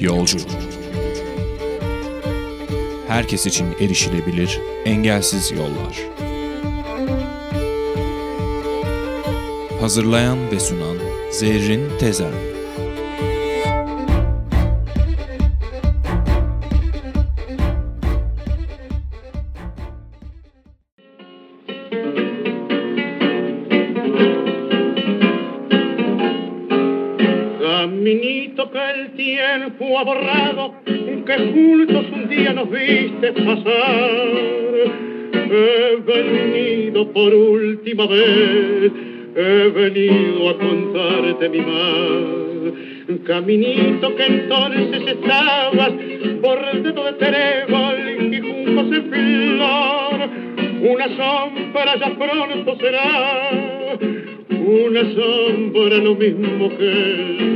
Yolcu Herkes için erişilebilir, engelsiz yollar. Hazırlayan ve sunan Zerrin Tezen pasar. He venido por última vez, he venido a contarte mi mal. Caminito que entonces estabas dedo de trébol y juntos en flor. Una sombra ya pronto será, una sombra lo mismo que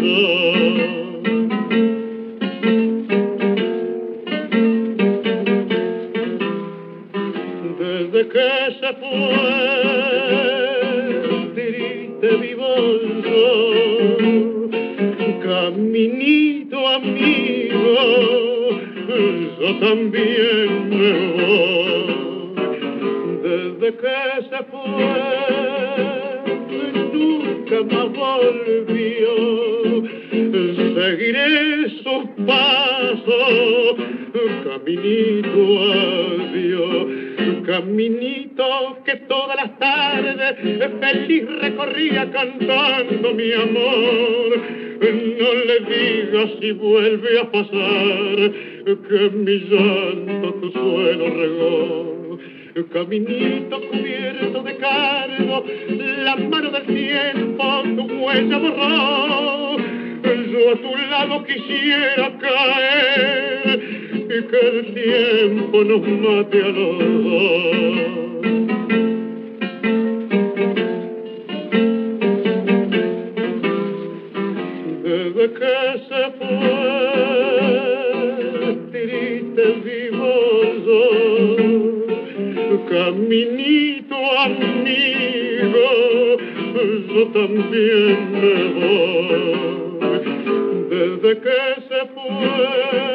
dos. Desde que se fue, triste vivo yo, caminito amigo, yo también me voy. Desde que se fue,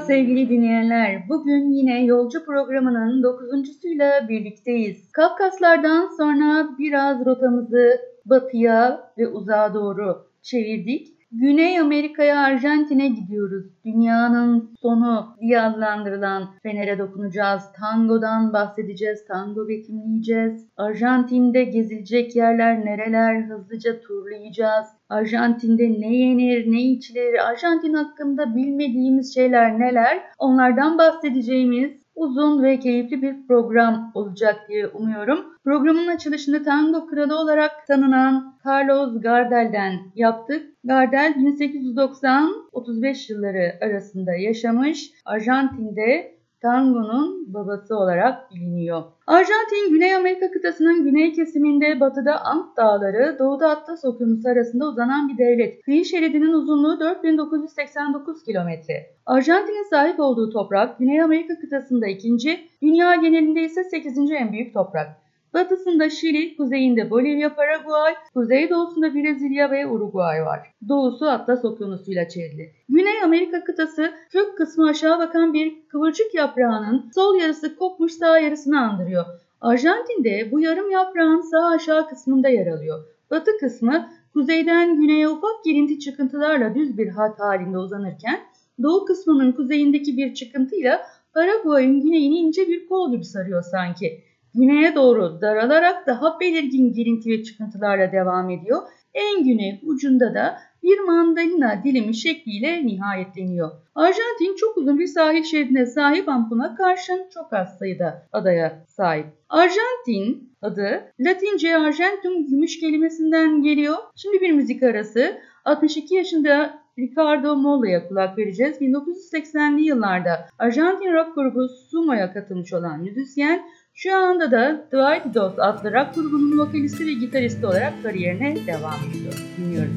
Sevgili dinleyenler. Bugün yine yolcu programının dokuzuncusuyla birlikteyiz. Kafkaslardan sonra biraz rotamızı batıya ve uzağa doğru çevirdik. Güney Amerika'ya Arjantin'e gidiyoruz. Dünyanın sonu diye adlandırılan Fener'e dokunacağız. Tangodan bahsedeceğiz. Tango betimleyeceğiz. Arjantin'de gezilecek yerler nereler hızlıca turlayacağız. Arjantin'de ne yenir, ne içilir, Arjantin hakkında bilmediğimiz şeyler neler onlardan bahsedeceğimiz uzun ve keyifli bir program olacak diye umuyorum. Programın açılışını tango kralı olarak tanınan Carlos Gardel'den yaptık. Gardel 1890-35 yılları arasında yaşamış. Arjantin'de tangonun babası olarak biliniyor. Arjantin, Güney Amerika kıtasının güney kesiminde batıda Ant Dağları, doğuda Atlas Okyanusu arasında uzanan bir devlet. Kıyı şeridinin uzunluğu 4989 kilometre. Arjantin'in sahip olduğu toprak, Güney Amerika kıtasında ikinci, dünya genelinde ise 8. en büyük toprak. Batısında Şili, kuzeyinde Bolivya, Paraguay, kuzeydoğusunda Brezilya ve Uruguay var. Doğusu Atlas Okyanusu'yla çevrili. Güney Amerika kıtası kök kısmı aşağı bakan bir kıvırcık yaprağının sol yarısı kopmuş sağ yarısını andırıyor. Arjantin'de bu yarım yaprağın sağ aşağı kısmında yer alıyor. Batı kısmı kuzeyden güneye ufak girinti çıkıntılarla düz bir hat halinde uzanırken doğu kısmının kuzeyindeki bir çıkıntıyla Paraguay'ın güneyini ince bir kol gibi sarıyor sanki. Güneye doğru daralarak daha belirgin girinti ve çıkıntılarla devam ediyor. En güney ucunda da bir mandalina dilimi şekliyle nihayetleniyor. Arjantin çok uzun bir sahil şeridine sahip ama buna karşın çok az sayıda adaya sahip. Arjantin adı Latince Argentum gümüş kelimesinden geliyor. Şimdi bir müzik arası. 62 yaşında Ricardo Molla'ya kulak vereceğiz. 1980'li yıllarda Arjantin rock grubu Sumo'ya katılmış olan müzisyen şu anda da Dwight Dodd adlı rock grubunun vokalisti ve gitaristi olarak kariyerine devam ediyor. Dinliyoruz.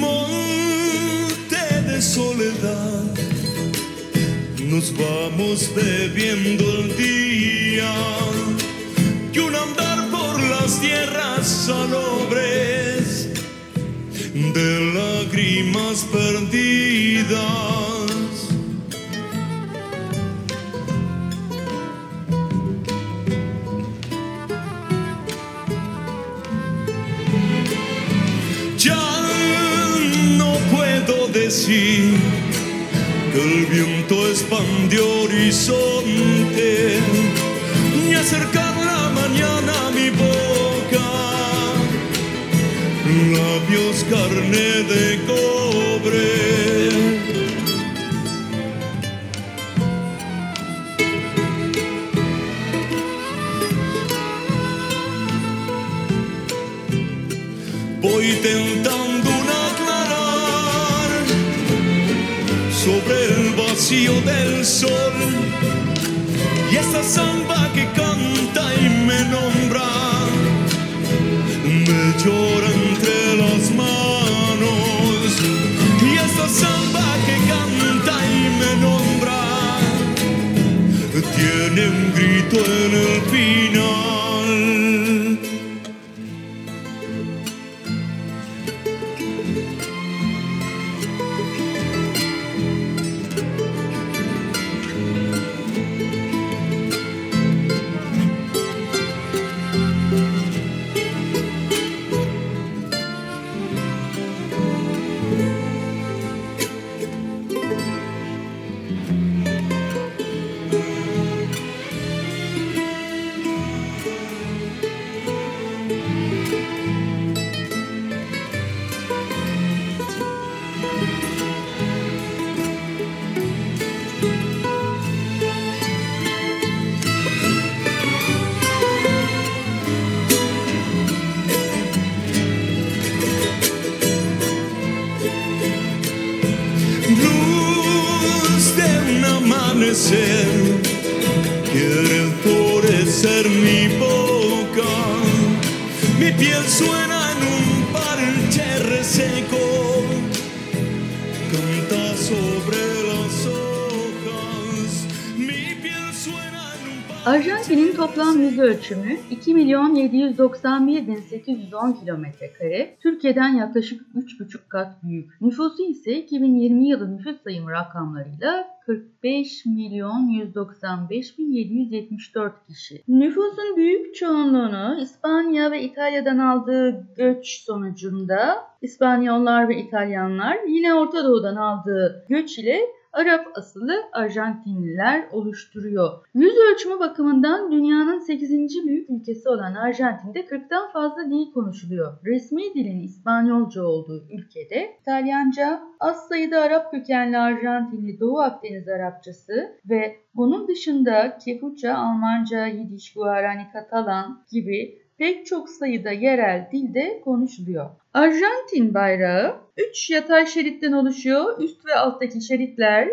Monte de soledad, nos vamos bebiendo el día, que un andar por las tierras solo de lágrimas perdidas. Ya no puedo decir que el viento expandió horizonte ni acercar carne de cobre. Voy tentando un aclarar sobre el vacío del sol y esta samba que canta y me nombra me llora entre samba que canta y me nombra. Tiene un grito en el final toplam yüz ölçümü 2 milyon 791 bin 810 kilometre kare, Türkiye'den yaklaşık 3,5 kat büyük. Nüfusu ise 2020 yılı nüfus sayımı rakamlarıyla 45 milyon 195 bin 774 kişi. Nüfusun büyük çoğunluğunu İspanya ve İtalya'dan aldığı göç sonucunda İspanyollar ve İtalyanlar yine Orta Doğu'dan aldığı göç ile Arap asıllı Arjantinliler oluşturuyor. Yüz ölçümü bakımından dünyanın 8. büyük ülkesi olan Arjantin'de 40'tan fazla dil konuşuluyor. Resmi dilin İspanyolca olduğu ülkede İtalyanca, az sayıda Arap kökenli Arjantinli Doğu Akdeniz Arapçası ve bunun dışında Kefuça, Almanca, Yidiş, Guarani, Katalan gibi pek çok sayıda yerel dilde konuşuluyor. Arjantin bayrağı 3 yatay şeritten oluşuyor. Üst ve alttaki şeritler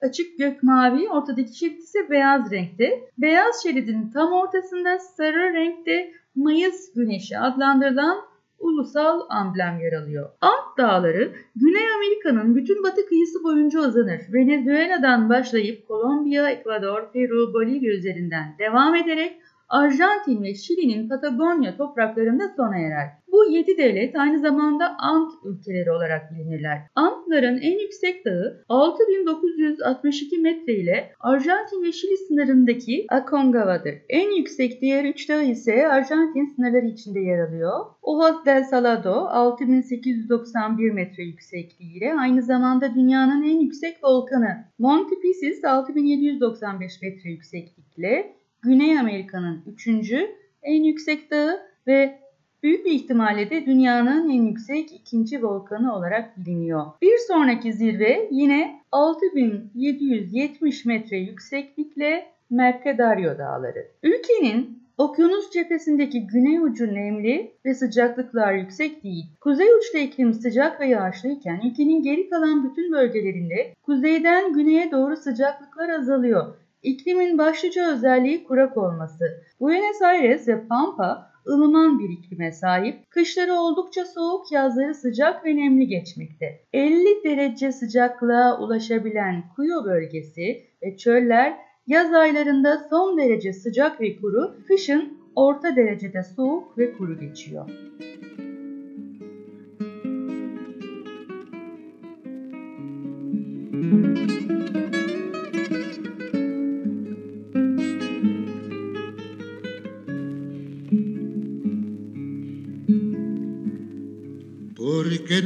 açık gök mavi, ortadaki şerit ise beyaz renkte. Beyaz şeridin tam ortasında sarı renkte Mayıs güneşi adlandırılan ulusal amblem yer alıyor. Ant Dağları Güney Amerika'nın bütün batı kıyısı boyunca uzanır. Venezuela'dan başlayıp Kolombiya, Ekvador, Peru, Bolivya üzerinden devam ederek Arjantin ve Şili'nin Patagonya topraklarında sona erer. Bu 7 devlet aynı zamanda Ant ülkeleri olarak bilinirler. Antların en yüksek dağı 6962 metre ile Arjantin ve Şili sınırındaki Aconcagüa'dır. En yüksek diğer 3 dağ ise Arjantin sınırları içinde yer alıyor. Ojos del Salado 6891 metre yüksekliğiyle aynı zamanda dünyanın en yüksek volkanı. Monte Piscis 6795 metre yükseklikle Güney Amerika'nın 3. en yüksek dağı ve büyük bir ihtimalle de dünyanın en yüksek ikinci volkanı olarak biliniyor. Bir sonraki zirve yine 6770 metre yükseklikle Mercadario Dağları. Ülkenin okyanus cephesindeki güney ucu nemli ve sıcaklıklar yüksek değil. Kuzey uçta iklim sıcak ve yağışlıyken ülkenin geri kalan bütün bölgelerinde kuzeyden güneye doğru sıcaklıklar azalıyor. İklimin başlıca özelliği kurak olması. Buenos Aires ve Pampa ılıman bir iklime sahip. Kışları oldukça soğuk, yazları sıcak ve nemli geçmekte. 50 derece sıcaklığa ulaşabilen Kuyo bölgesi ve çöller yaz aylarında son derece sıcak ve kuru, kışın orta derecede soğuk ve kuru geçiyor.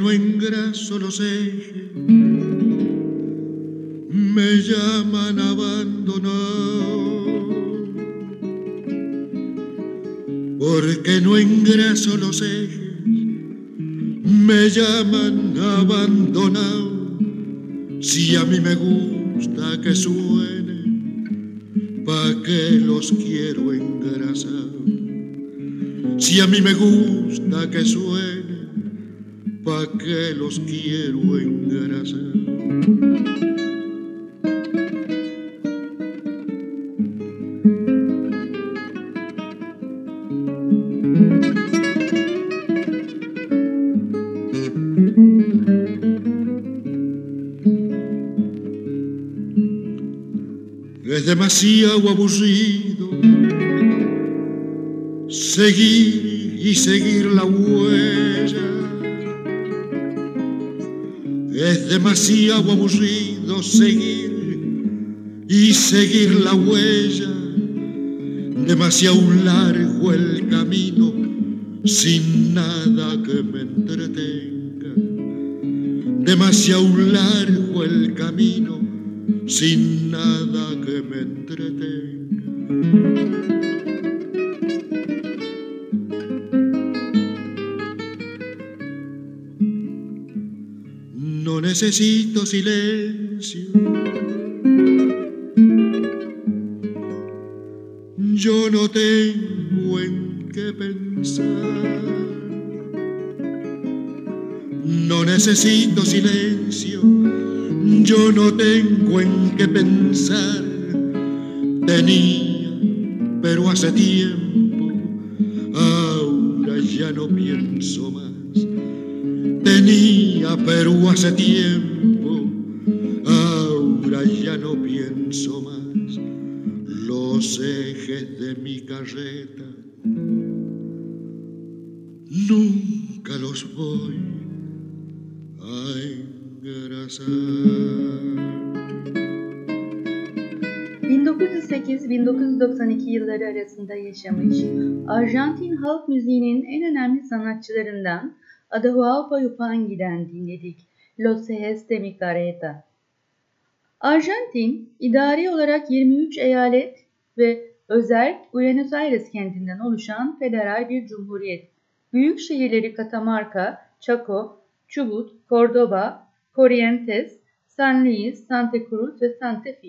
No engraso los ejes, me llaman abandonado. Porque no engraso los ejes, me llaman abandonado. Si a mí me gusta que suene, pa' que los quiero engrasar. Si a mí me gusta que suene, que los quiero engrasar. Es demasiado aburrido seguir y seguir la huella. Demasiado aburrido seguir y seguir la huella. Demasiado largo el camino sin nada que me entretenga. Demasiado largo el camino sin nada que me entretenga. No necesito silencio. Yo no tengo en qué pensar. No necesito silencio. Yo no tengo en qué pensar. Tenía, pero hace tiempo. Hace tiempo, ahora ya no pienso más. Los ejes de mi carreta nunca los voy a engrasar. 1908-1992 yılları arasında yaşamış, Arjantin halk müziğinin en önemli sanatçılarından Atahualpa Yupangi'den dinledik Los Ejes de mi Carreta. Arjantin, idari olarak 23 eyalet ve özel Buenos Aires kentinden oluşan federal bir cumhuriyet. Büyük şehirleri Catamarca, Chaco, Chubut, Cordoba, Corrientes, San Luis, Santa Cruz ve Santa Fe.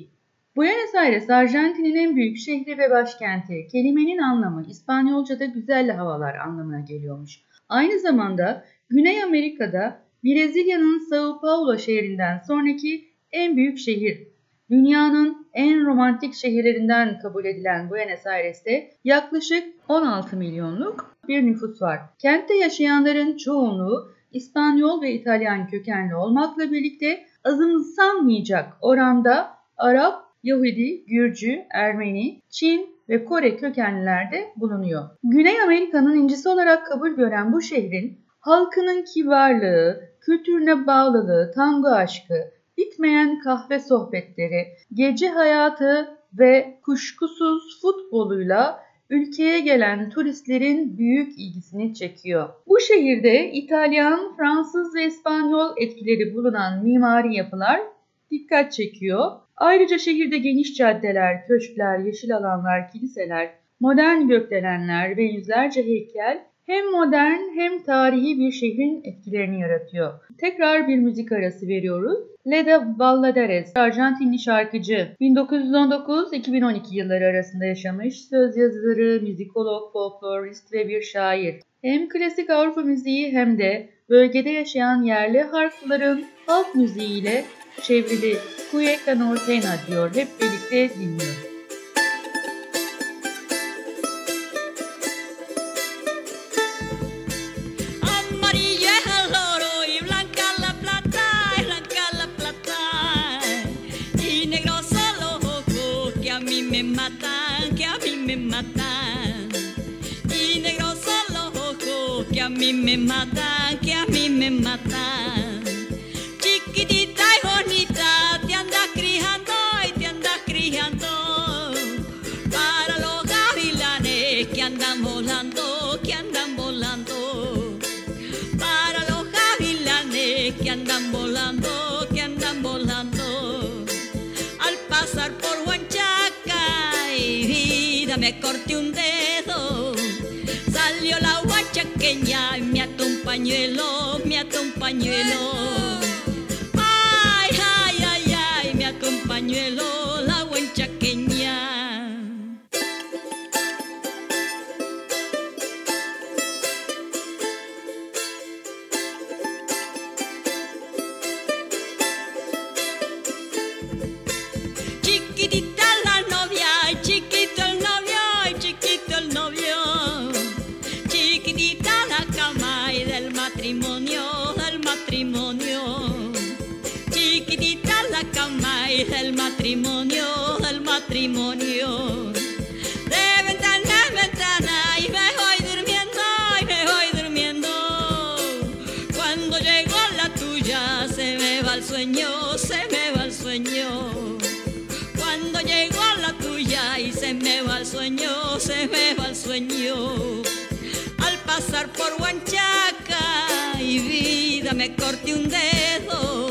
Buenos Aires, Arjantin'in en büyük şehri ve başkenti. Kelimenin anlamı İspanyolca'da güzel havalar anlamına geliyormuş. Aynı zamanda Güney Amerika'da Brezilya'nın São Paulo şehrinden sonraki en büyük şehir. Dünyanın en romantik şehirlerinden kabul edilen Buenos Aires'te yaklaşık 16 milyonluk bir nüfus var. Kentte yaşayanların çoğunluğu İspanyol ve İtalyan kökenli olmakla birlikte azımsanmayacak oranda Arap, Yahudi, Gürcü, Ermeni, Çin ve Kore kökenliler de bulunuyor. Güney Amerika'nın incisi olarak kabul gören bu şehrin halkının kibarlığı, kültürüne bağlılığı, tango aşkı, bitmeyen kahve sohbetleri, gece hayatı ve kuşkusuz futboluyla ülkeye gelen turistlerin büyük ilgisini çekiyor. Bu şehirde İtalyan, Fransız ve İspanyol etkileri bulunan mimari yapılar dikkat çekiyor. Ayrıca şehirde geniş caddeler, köşkler, yeşil alanlar, kiliseler, modern gökdelenler ve yüzlerce heykel hem modern hem tarihi bir şehrin etkilerini yaratıyor. Tekrar bir müzik arası veriyoruz. Leda Valladares, Arjantinli şarkıcı, 1919-2012 yılları arasında yaşamış, söz yazarı, müzikolog, folklorist ve bir şair. Hem klasik Avrupa müziği hem de bölgede yaşayan yerli harfların halk müziğiyle çevrili Cueca Nortena diyor. Hep birlikte dinliyoruz. Me matan, que a mí me matan. Chiquitita y bonita, te andas criando y te andas criando. Para los gavilanes que andan volando, que andan volando. Para los gavilanes que andan volando, que andan volando. Al pasar por Huanchaca y vida me corté un dedo. Salió la huachaqueña pañuelo, me ató un pañuelo. Ay, ay, ay, ay, me ató un pañuelo corté un dedo.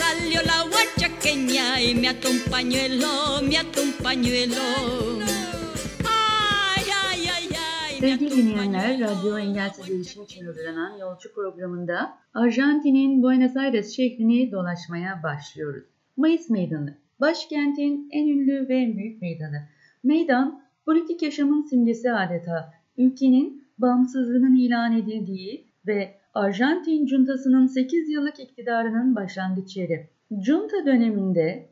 Salió la huanchaqueña y me ató un pañuelo, me ató un pañuelo. Sevgili dinleyenler. Radyo Engelsiz Erişim için hazırlanan Yolcu programında Arjantin'in Buenos Aires şehrini dolaşmaya başlıyoruz. Mayıs Meydanı, başkentin en ünlü ve en büyük meydanı. Meydan, politik yaşamın simgesi adeta. Ülkenin bağımsızlığının ilan edildiği ve Arjantin juntasının 8 yıllık iktidarının başlangıç yeri. Junta döneminde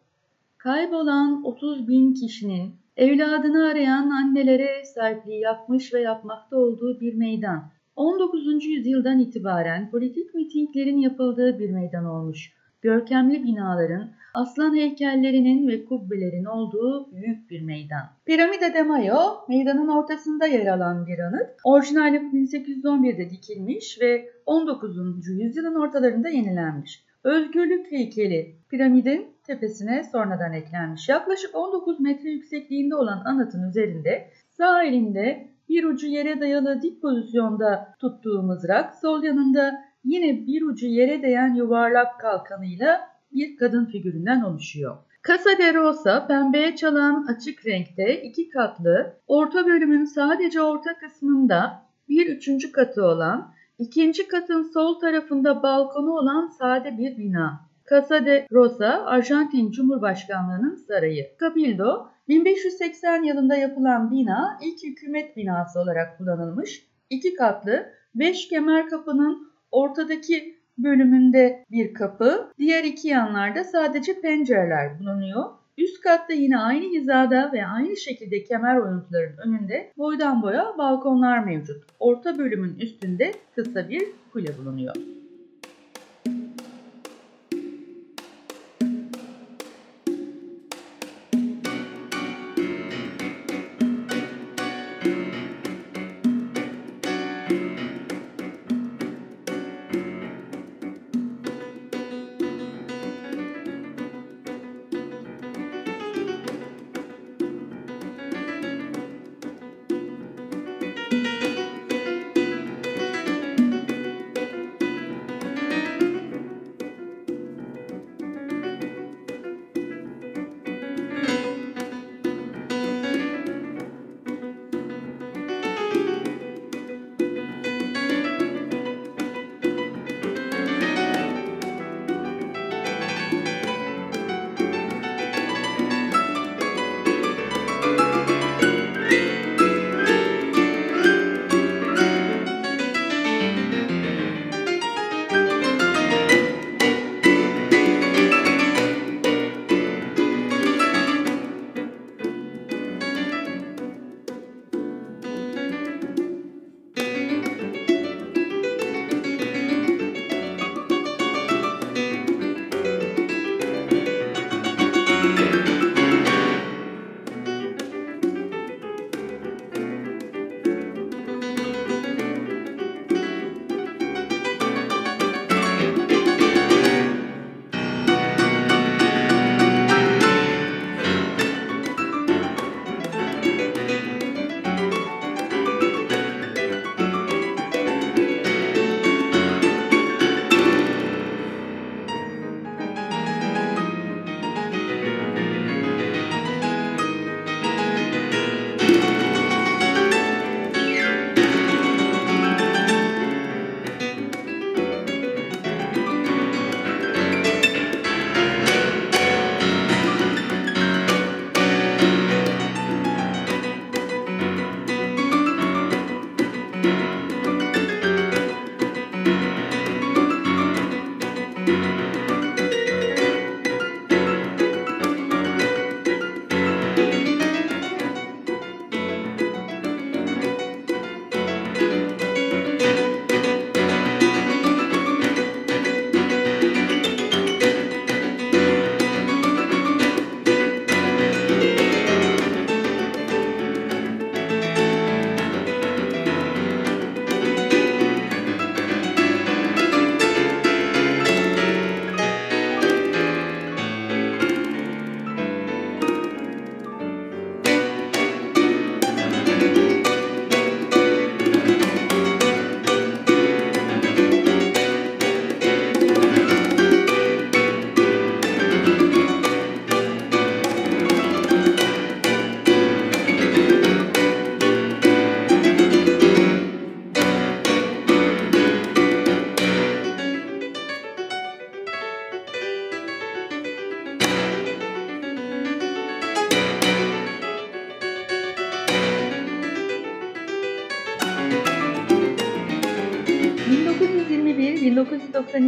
Kaybolan 30 bin kişinin evladını arayan annelere sahipliği yapmış ve yapmakta olduğu bir meydan. 19. yüzyıldan itibaren politik mitinglerin yapıldığı bir meydan olmuş. Görkemli binaların, aslan heykellerinin ve kubbelerin olduğu büyük bir meydan. Piramide de Mayo, meydanın ortasında yer alan bir anıt. Orijinali 1811'de dikilmiş ve 19. yüzyılın ortalarında yenilenmiş. Özgürlük heykeli piramidin tepesine sonradan eklenmiş. Yaklaşık 19 metre yüksekliğinde olan anıtın üzerinde sağ elinde bir ucu yere dayalı dik pozisyonda tuttuğu mızrak, sol yanında yine bir ucu yere değen yuvarlak kalkanıyla bir kadın figüründen oluşuyor. Casa de Rosa pembeye çalan açık renkte iki katlı, orta bölümün sadece orta kısmında bir üçüncü katı olan İkinci katın sol tarafında balkonu olan sade bir bina. Casa de Rosa, Arjantin Cumhurbaşkanlığı'nın sarayı. Cabildo, 1580 yılında yapılan bina ilk hükümet binası olarak kullanılmış. İki katlı, beş kemer kapının ortadaki bölümünde bir kapı, diğer iki yanlarda sadece pencereler bulunuyor. Üst katta yine aynı hizada ve aynı şekilde kemer oyuntuların önünde boydan boya balkonlar mevcut. Orta bölümün üstünde kısa bir kule bulunuyor.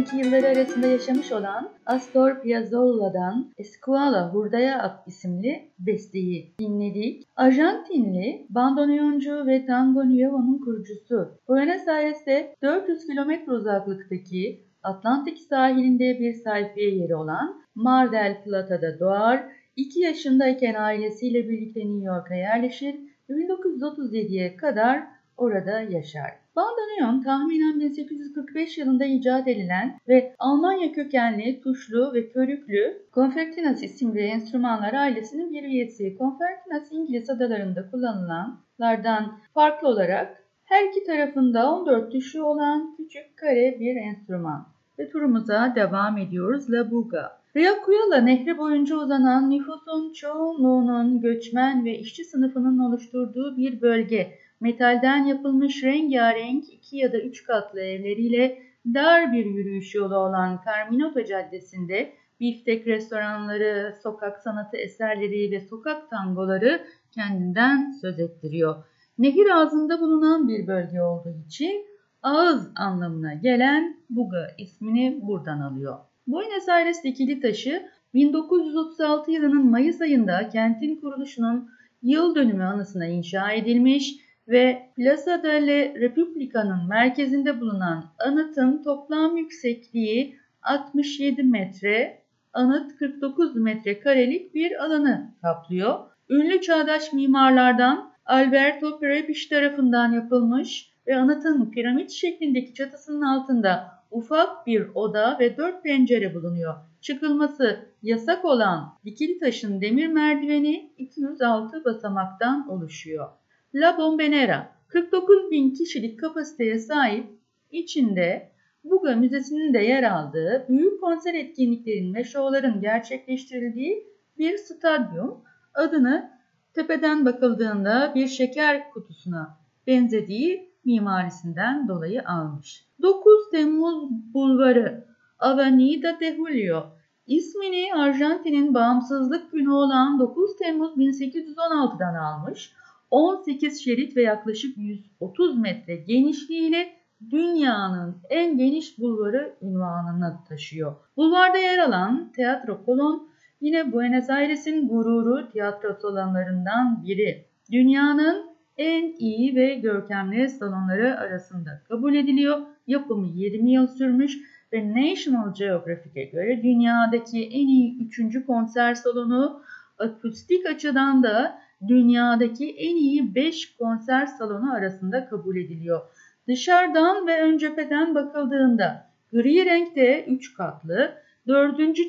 1992 yılları arasında yaşamış olan Astor Piazzolla'dan Escuala Hurdaya At isimli besteyi dinledik. Arjantinli bandoneoncu ve tango nuevo'nun kurucusu. Buenos Aires'te 400 kilometre uzaklıktaki Atlantik sahilinde bir sayfiye yeri olan Mar del Plata'da doğar. 2 yaşındayken ailesiyle birlikte New York'a yerleşir ve 1937'ye kadar orada yaşar. Bandoneon tahminen 1845 yılında icat edilen ve Almanya kökenli tuşlu ve körüklü konfertinas isimli enstrümanlar ailesinin bir üyesi. Konfertinas İngiliz adalarında kullanılanlardan farklı olarak her iki tarafında 14 tuşu olan küçük kare bir enstrüman. Ve turumuza devam ediyoruz. La Buga. Riacuyola nehri boyunca uzanan nüfusun çoğunluğunun göçmen ve işçi sınıfının oluşturduğu bir bölge metalden yapılmış rengarenk iki ya da üç katlı evleriyle dar bir yürüyüş yolu olan Carminota Caddesi'nde biftek restoranları, sokak sanatı eserleri ve sokak tangoları kendinden söz ettiriyor. Nehir ağzında bulunan bir bölge olduğu için ağız anlamına gelen Buga ismini buradan alıyor. Buenos Aires dikili taşı 1936 yılının Mayıs ayında kentin kuruluşunun yıl dönümü anısına inşa edilmiş ve Plaza delle Repubblica'nın merkezinde bulunan anıtın toplam yüksekliği 67 metre, anıt 49 metre karelik bir alanı kaplıyor. Ünlü çağdaş mimarlardan Alberto Prebisch tarafından yapılmış ve anıtın piramit şeklindeki çatısının altında ufak bir oda ve dört pencere bulunuyor. Çıkılması yasak olan dikili taşın demir merdiveni 206 basamaktan oluşuyor. La Bombonera 49 bin kişilik kapasiteye sahip içinde Buga Müzesi'nin de yer aldığı büyük konser etkinliklerin ve şovların gerçekleştirildiği bir stadyum adını tepeden bakıldığında bir şeker kutusuna benzediği mimarisinden dolayı almış. 9 Temmuz Bulvarı Avenida de Julio ismini Arjantin'in bağımsızlık günü olan 9 Temmuz 1816'dan almış. 18 şerit ve yaklaşık 130 metre genişliğiyle dünyanın en geniş bulvarı unvanını taşıyor. Bulvarda yer alan Teatro Colón yine Buenos Aires'in gururu tiyatro salonlarından biri. Dünyanın en iyi ve görkemli salonları arasında kabul ediliyor. Yapımı 20 yıl sürmüş ve National Geographic'e göre dünyadaki en iyi 3. konser salonu akustik açıdan da dünyadaki en iyi 5 konser salonu arasında kabul ediliyor. Dışarıdan ve ön cepheden bakıldığında gri renkte 3 katlı, dördüncü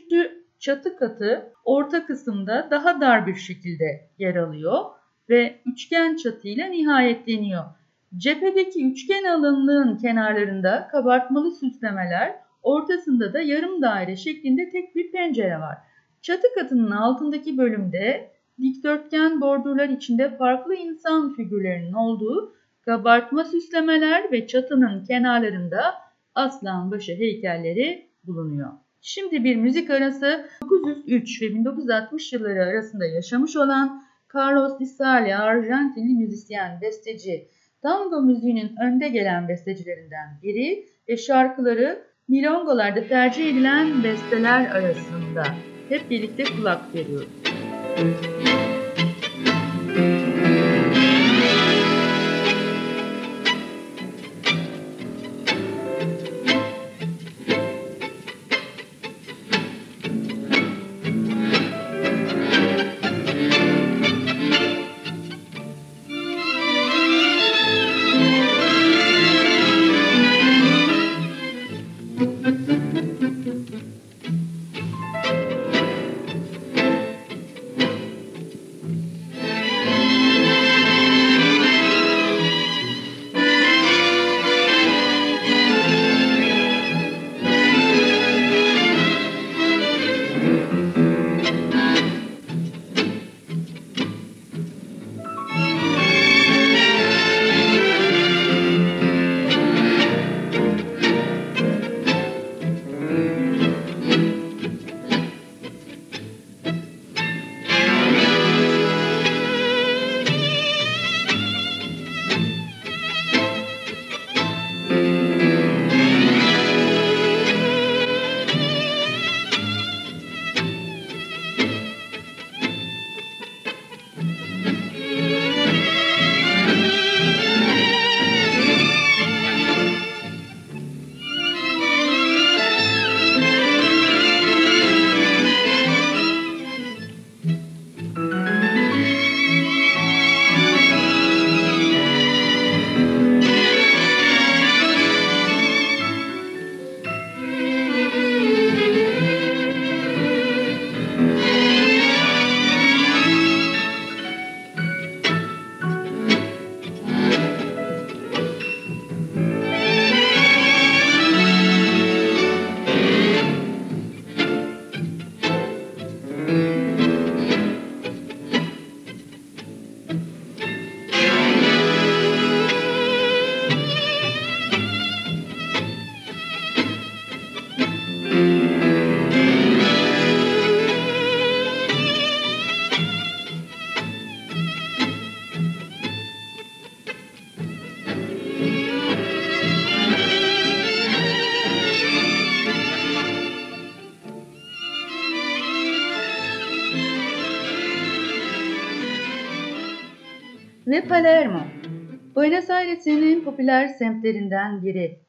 çatı katı orta kısımda daha dar bir şekilde yer alıyor ve üçgen çatıyla nihayetleniyor. Cephedeki üçgen alınlığın kenarlarında kabartmalı süslemeler, ortasında da yarım daire şeklinde tek bir pencere var. Çatı katının altındaki bölümde dikdörtgen bordurlar içinde farklı insan figürlerinin olduğu kabartma süslemeler ve çatının kenarlarında aslan başı heykelleri bulunuyor. Şimdi bir müzik arası 1903 ve 1960 yılları arasında yaşamış olan Carlos Di Sarli, Arjantinli müzisyen, besteci, tango müziğinin önde gelen bestecilerinden biri ve şarkıları milongolarda tercih edilen besteler arasında. Hep birlikte kulak veriyoruz. Müzik ve popüler semtlerinden biri.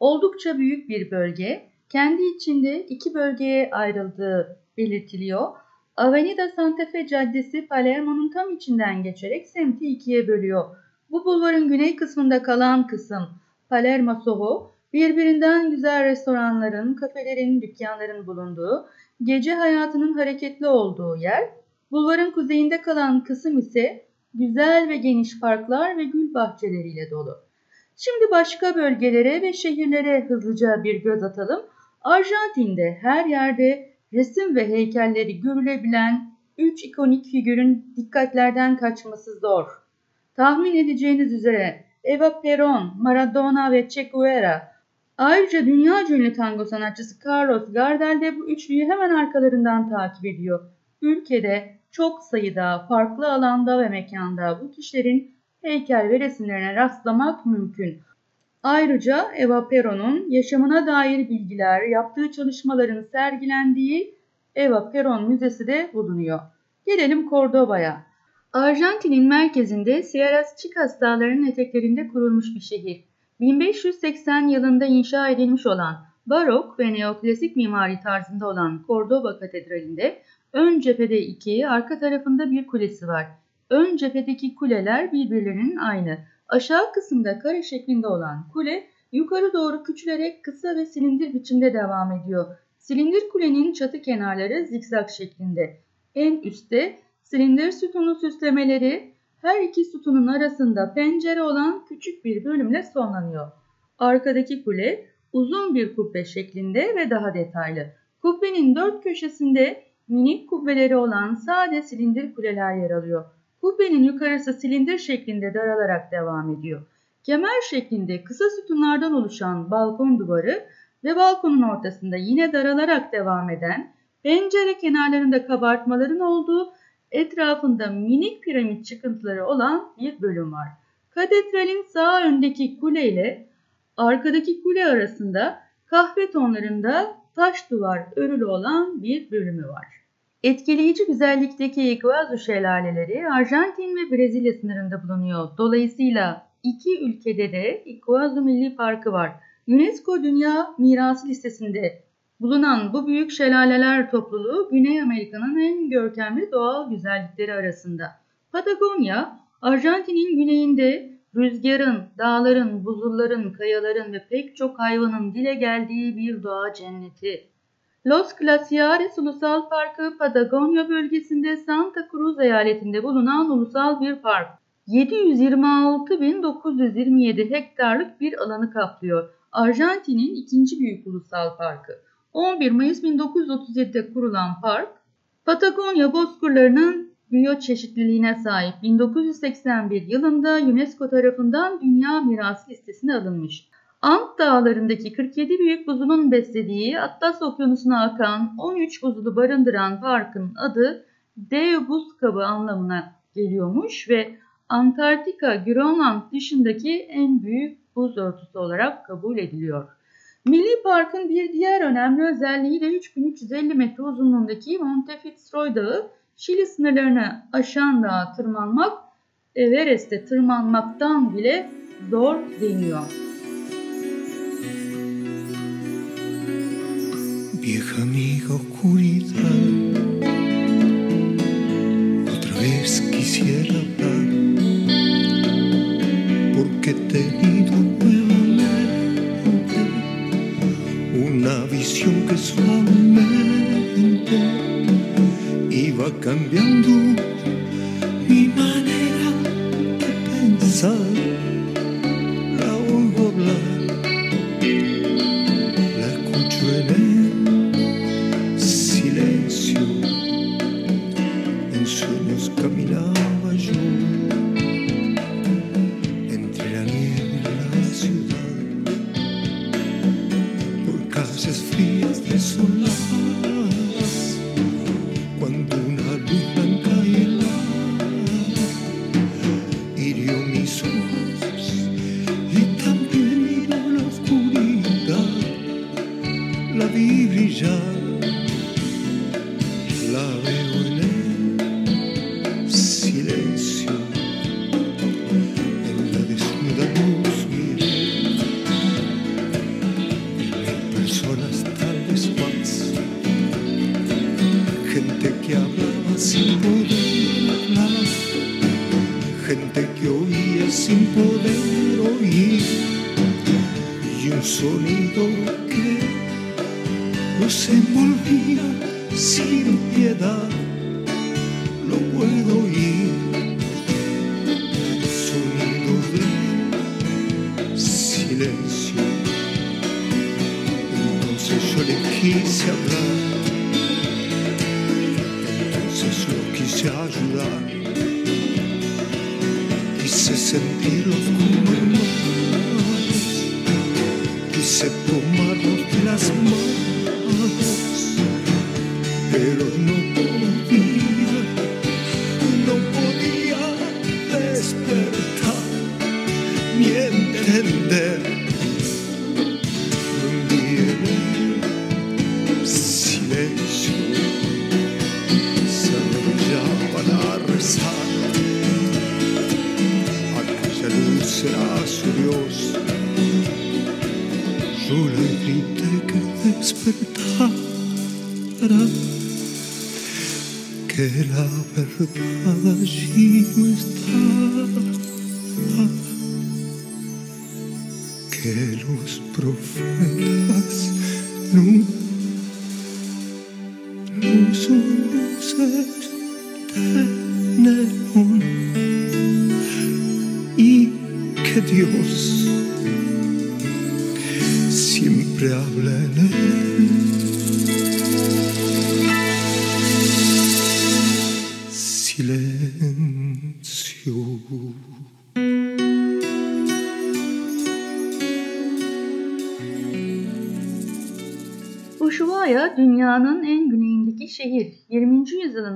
Oldukça büyük bir bölge, kendi içinde iki bölgeye ayrıldığı belirtiliyor. Avenida Santa Fe Caddesi Palermo'nun tam içinden geçerek semti ikiye bölüyor. Bu bulvarın güney kısmında kalan kısım Palermo Soho, birbirinden güzel restoranların, kafelerin, dükkanların bulunduğu, gece hayatının hareketli olduğu yer. Bulvarın kuzeyinde kalan kısım ise güzel ve geniş parklar ve gül bahçeleriyle dolu. Şimdi başka bölgelere ve şehirlere hızlıca bir göz atalım. Arjantin'de her yerde resim ve heykelleri görülebilen üç ikonik figürün dikkatlerden kaçması zor. Tahmin edeceğiniz üzere Eva Perón, Maradona ve Che Guevara. Ayrıca dünya ünlü tango sanatçısı Carlos Gardel de bu üçlüyü hemen arkalarından takip ediyor. Ülkede çok sayıda farklı alanda ve mekanda bu kişilerin heykel ve resimlerine rastlamak mümkün. Ayrıca Eva Perón'un yaşamına dair bilgiler, yaptığı çalışmaların sergilendiği Eva Perón Müzesi de bulunuyor. Gelelim Cordoba'ya. Arjantin'in merkezinde Sierras Chicas dağlarının eteklerinde kurulmuş bir şehir. 1580 yılında inşa edilmiş olan barok ve neoklasik mimari tarzında olan Cordoba Katedrali'nde ön cephede iki, arka tarafında bir kulesi var. Ön cephedeki kuleler birbirlerinin aynı. Aşağı kısımda kare şeklinde olan kule yukarı doğru küçülerek kısa ve silindir biçimde devam ediyor. Silindir kulenin çatı kenarları zikzak şeklinde. En üstte silindir sütunu süslemeleri her iki sütunun arasında pencere olan küçük bir bölümle sonlanıyor. Arkadaki kule uzun bir kubbe şeklinde ve daha detaylı. Kubbenin dört köşesinde minik kubbeleri olan sade silindir kuleler yer alıyor. Kubbenin yukarısı silindir şeklinde daralarak devam ediyor. Kemer şeklinde kısa sütunlardan oluşan balkon duvarı ve balkonun ortasında yine daralarak devam eden, pencere kenarlarında kabartmaların olduğu, etrafında minik piramit çıkıntıları olan bir bölüm var. Katedralin sağ öndeki kule ile arkadaki kule arasında kahve tonlarında taş duvar örülü olan bir bölümü var. Etkileyici güzellikteki Iguazu şelaleleri Arjantin ve Brezilya sınırında bulunuyor. Dolayısıyla iki ülkede de Iguazu Milli Parkı var. UNESCO Dünya Mirası listesinde bulunan bu büyük şelaleler topluluğu Güney Amerika'nın en görkemli doğal güzellikleri arasında. Patagonya, Arjantin'in güneyinde rüzgarın, dağların, buzulların, kayaların ve pek çok hayvanın dile geldiği bir doğa cenneti. Los Glaciares Ulusal Parkı Patagonya bölgesinde Santa Cruz eyaletinde bulunan ulusal bir park. 726.927 hektarlık bir alanı kaplıyor. Arjantin'in ikinci büyük ulusal parkı. 11 Mayıs 1937'de kurulan park, Patagonya bozkırlarının biyoçeşitliliğine sahip 1981 yılında UNESCO tarafından Dünya Mirası listesine alınmış. Ant dağlarındaki 47 büyük buzulun beslediği Atlas Okyanusu'na akan 13 buzulu barındıran parkın adı dev buz kabı anlamına geliyormuş ve Antarktika, Grönland dışındaki en büyük buz örtüsü olarak kabul ediliyor. Milli Park'ın bir diğer önemli özelliği de 3350 metre uzunluğundaki Monte Fitzroy Dağı, Şili sınırlarını aşan dağa tırmanmak, Everest'e tırmanmaktan bile zor deniyor. Vieja amiga oscuridad, otra vez quisiera hablar, porque he tenido nuevamente una visión que suavemente iba cambiando mi manera de pensar. sin poder hablar, gente que oía sin poder oír y un sonido que nos envolvía sin piedad.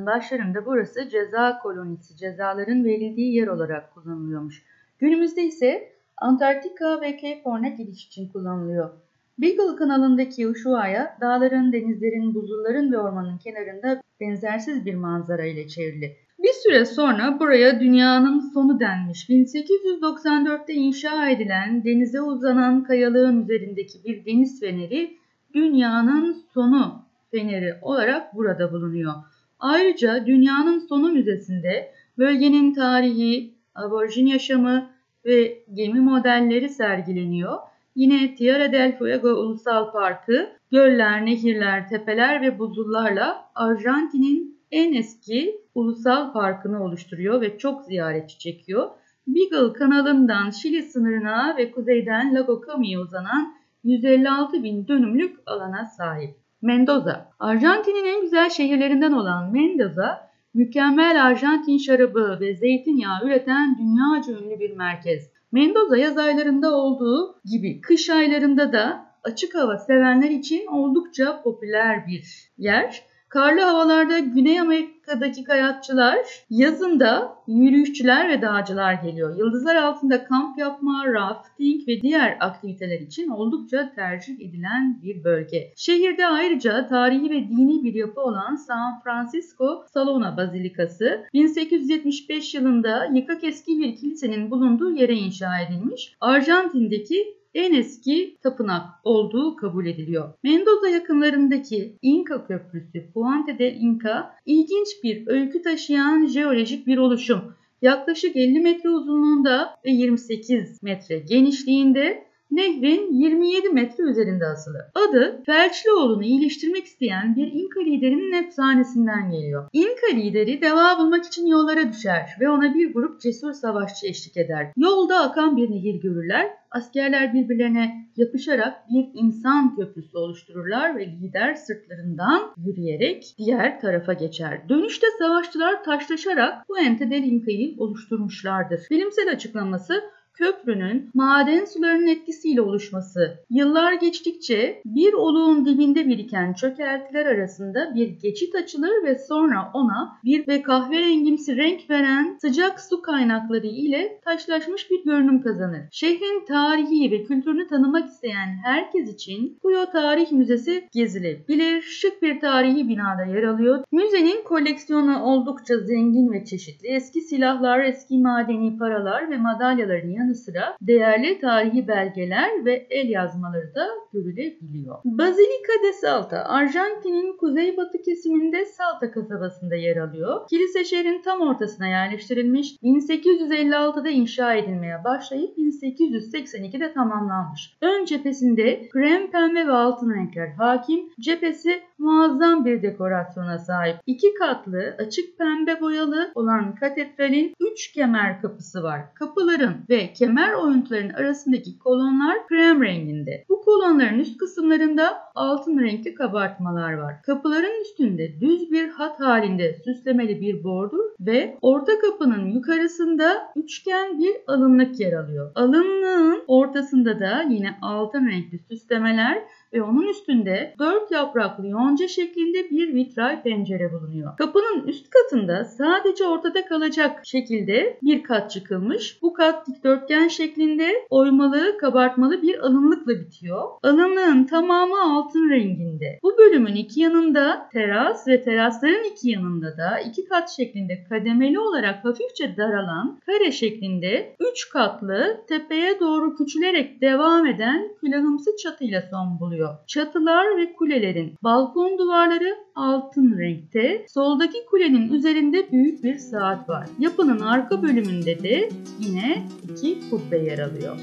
Başlarında burası ceza kolonisi, cezaların verildiği yer olarak kullanılıyormuş. Günümüzde ise Antarktika ve Cape Horn'a gidiş için kullanılıyor. Beagle kanalındaki Ushuaia, dağların, denizlerin, buzulların ve ormanın kenarında benzersiz bir manzara ile çevrili. Bir süre sonra buraya dünyanın sonu denmiş. 1894'te inşa edilen denize uzanan kayalığın üzerindeki bir deniz feneri dünyanın sonu feneri olarak burada bulunuyor. Ayrıca dünyanın sonu müzesinde bölgenin tarihi, aborjin yaşamı ve gemi modelleri sergileniyor. Yine Tierra del Fuego Ulusal Parkı, göller, nehirler, tepeler ve buzullarla Arjantin'in en eski ulusal parkını oluşturuyor ve çok ziyaretçi çekiyor. Beagle kanalından Şili sınırına ve kuzeyden Lago Comi'ye uzanan 156 bin dönümlük alana sahip. Mendoza, Arjantin'in en güzel şehirlerinden olan Mendoza, mükemmel Arjantin şarabı ve zeytinyağı üreten dünyaca ünlü bir merkez. Mendoza yaz aylarında olduğu gibi kış aylarında da açık hava sevenler için oldukça popüler bir yer. Karlı havalarda Güney Amerika'daki kayakçılar, yazında yürüyüşçüler ve dağcılar geliyor. Yıldızlar altında kamp yapma, rafting ve diğer aktiviteler için oldukça tercih edilen bir bölge. Şehirde ayrıca tarihi ve dini bir yapı olan San Francisco Salona Bazilikası 1875 yılında yıkık eski bir kilisenin bulunduğu yere inşa edilmiş. Arjantin'deki en eski tapınak olduğu kabul ediliyor. Mendoza yakınlarındaki Inca Köprüsü Puente del Inca ilginç bir öykü taşıyan jeolojik bir oluşum. Yaklaşık 50 metre uzunluğunda ve 28 metre genişliğinde nehrin 27 metre üzerinde asılı. Adı Felçlioğlu'nu iyileştirmek isteyen bir İnka liderinin efsanesinden geliyor. İnka lideri deva bulmak için yollara düşer ve ona bir grup cesur savaşçı eşlik eder. Yolda akan bir nehir görürler. Askerler birbirlerine yapışarak bir insan köprüsü oluştururlar ve lider sırtlarından yürüyerek diğer tarafa geçer. Dönüşte savaşçılar taşlaşarak bu Ente del İnka'yı oluşturmuşlardır. Bilimsel açıklaması köprünün maden sularının etkisiyle oluşması. Yıllar geçtikçe bir oluğun dibinde biriken çökeltiler arasında bir geçit açılır ve sonra ona bir ve kahverengimsi renk veren sıcak su kaynakları ile taşlaşmış bir görünüm kazanır. Şehrin tarihi ve kültürünü tanımak isteyen herkes için Puyo Tarih Müzesi gezilebilir. Şık bir tarihi binada yer alıyor. Müzenin koleksiyonu oldukça zengin ve çeşitli. Eski silahlar, eski madeni paralar ve madalyaların yanı yanı sıra değerli tarihi belgeler ve el yazmaları da görülebiliyor. Basilica de Salta, Arjantin'in kuzeybatı kesiminde Salta kasabasında yer alıyor. Kilise şehrin tam ortasına yerleştirilmiş, 1856'da inşa edilmeye başlayıp 1882'de tamamlanmış. Ön cephesinde krem pembe ve altın renkler hakim, cephesi muazzam bir dekorasyona sahip. İki katlı, açık pembe boyalı olan katedralin üç kemer kapısı var. Kapıların ve kemer oyuntularının arasındaki kolonlar krem renginde. Bu kolonların üst kısımlarında altın renkli kabartmalar var. Kapıların üstünde düz bir hat halinde süslemeli bir bordur ve orta kapının yukarısında üçgen bir alınlık yer alıyor. Alınlığın ortasında da yine altın renkli süslemeler ve onun üstünde dört yapraklı yonca şeklinde bir vitray pencere bulunuyor. Kapının üst katında sadece ortada kalacak şekilde bir kat çıkılmış. Bu kat dikdörtgen şeklinde oymalı, kabartmalı bir alınlıkla bitiyor. Alınlığın tamamı altın renginde. Bu bölümün iki yanında teras ve terasların iki yanında da iki kat şeklinde kademeli olarak hafifçe daralan kare şeklinde üç katlı tepeye doğru küçülerek devam eden külahımsı çatıyla son buluyor. Çatılar ve kulelerin balkon duvarları altın renkte. Soldaki kulenin üzerinde büyük bir saat var. Yapının arka bölümünde de yine iki kubbe yer alıyor.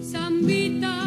Zambita,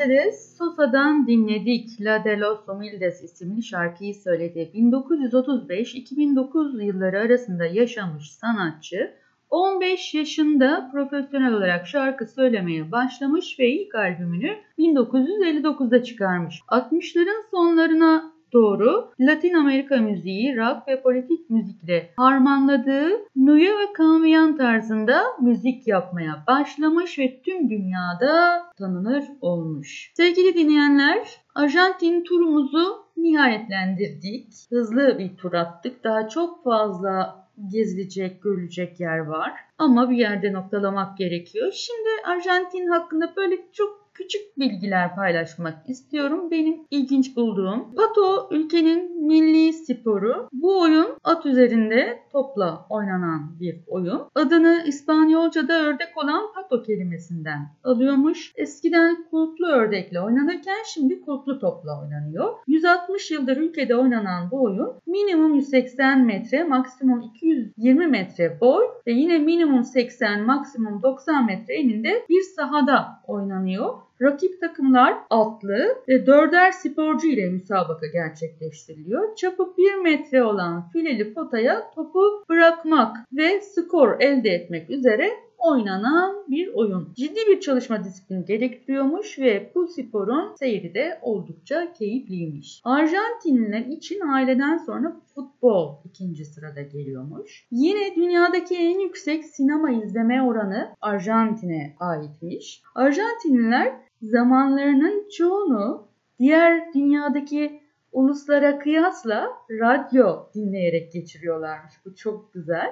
Mercedes Sosa'dan dinledik. La de los Humildes isimli şarkıyı söyledi. 1935-2009 yılları arasında yaşamış sanatçı 15 yaşında profesyonel olarak şarkı söylemeye başlamış ve ilk albümünü 1959'da çıkarmış. 60'ların sonlarına doğru Latin Amerika müziği, rock ve politik müzikle harmanladığı Nueva Cambian tarzında müzik yapmaya başlamış ve tüm dünyada tanınır olmuş. Sevgili dinleyenler, Arjantin turumuzu nihayetlendirdik. Hızlı bir tur attık. Daha çok fazla gezilecek, görülecek yer var. Ama bir yerde noktalamak gerekiyor. Şimdi Arjantin hakkında böyle çok küçük bilgiler paylaşmak istiyorum. Benim ilginç bulduğum. Pato ülkenin milli sporu. Bu oyun at üzerinde topla oynanan bir oyun. Adını İspanyolca'da ördek olan pato kelimesinden alıyormuş. Eskiden kulplu ördekle oynanırken şimdi kulplu topla oynanıyor. 160 yıldır ülkede oynanan bu oyun minimum 180 metre, maksimum 220 metre boy ve yine minimum 80, maksimum 90 metre eninde bir sahada oynanıyor. Rakip takımlar atlı ve dörder sporcu ile müsabaka gerçekleştiriliyor. Çapı 1 metre olan fileli potaya topu bırakmak ve skor elde etmek üzere oynanan bir oyun. Ciddi bir çalışma disiplini gerektiriyormuş ve bu sporun seyri de oldukça keyifliymiş. Arjantinliler için aileden sonra futbol ikinci sırada geliyormuş. Yine dünyadaki en yüksek sinema izleme oranı Arjantin'e aitmiş. Arjantinliler zamanlarının çoğunu diğer dünyadaki uluslara kıyasla radyo dinleyerek geçiriyorlarmış. Bu çok güzel.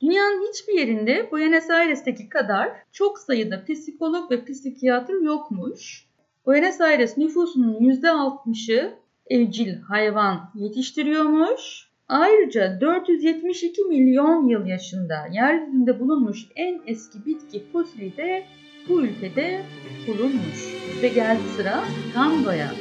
Dünyanın hiçbir yerinde Buenos Aires'teki kadar çok sayıda psikolog ve psikiyatr yokmuş. Buenos Aires nüfusunun %60'ı evcil hayvan yetiştiriyormuş. Ayrıca 472 milyon yıl yaşında yeryüzünde bulunmuş en eski bitki fosili de bu ülkede bulunmuş. Ve geldi sıra tangoya.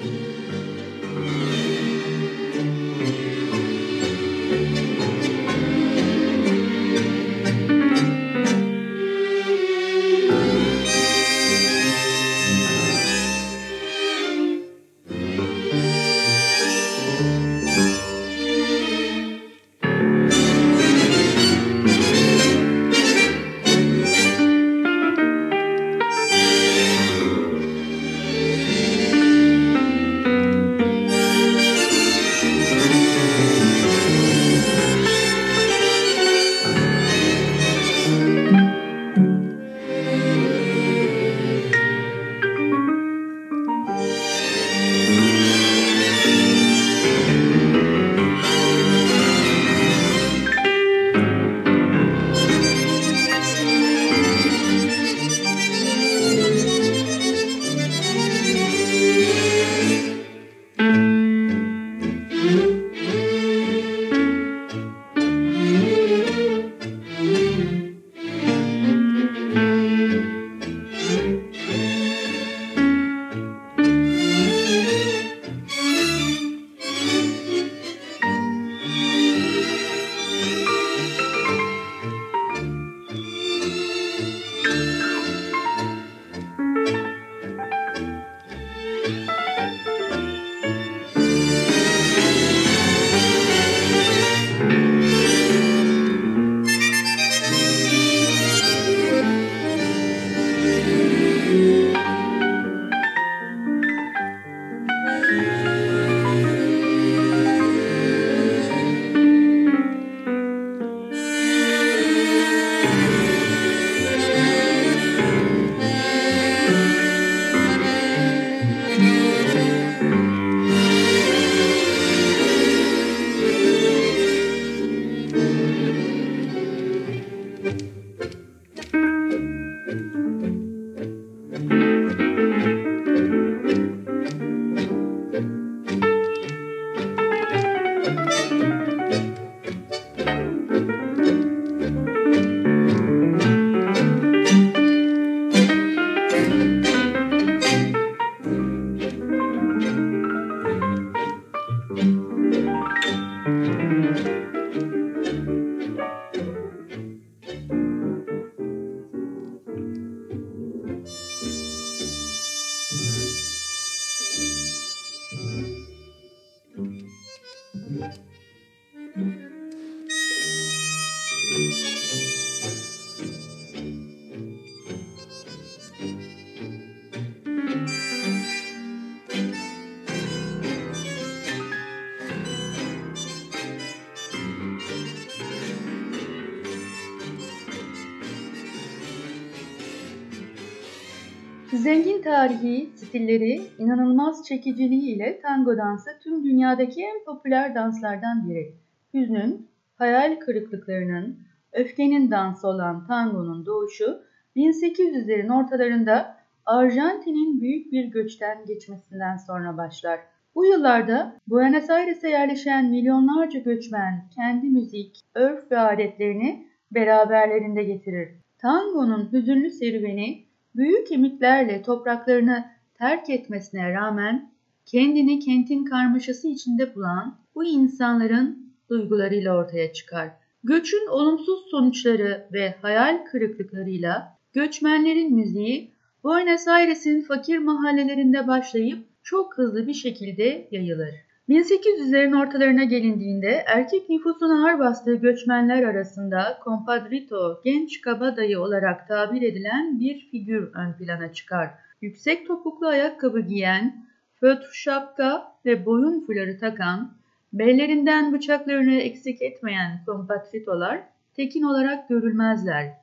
Tarihi, stilleri, inanılmaz çekiciliği ile tango dansı tüm dünyadaki en popüler danslardan biri. Hüznün, hayal kırıklıklarının, öfkenin dansı olan tangonun doğuşu 1800'lerin ortalarında Arjantin'in büyük bir göçten geçmesinden sonra başlar. Bu yıllarda Buenos Aires'e yerleşen milyonlarca göçmen kendi müzik, örf ve adetlerini beraberlerinde getirir. Tango'nun hüzünlü serüveni büyük ümitlerle topraklarını terk etmesine rağmen kendini kentin karmaşası içinde bulan bu insanların duygularıyla ortaya çıkar. Göçün olumsuz sonuçları ve hayal kırıklıklarıyla göçmenlerin müziği Buenos Aires'in fakir mahallelerinde başlayıp çok hızlı bir şekilde yayılır. 1800'lerin ortalarına gelindiğinde erkek nüfusun ağır bastığı göçmenler arasında compadrito, genç kabadayı olarak tabir edilen bir figür ön plana çıkar. Yüksek topuklu ayakkabı giyen, fötr şapka ve boyun fuları takan, bellerinden bıçaklarını eksik etmeyen kompatritolar tekin olarak görülmezler.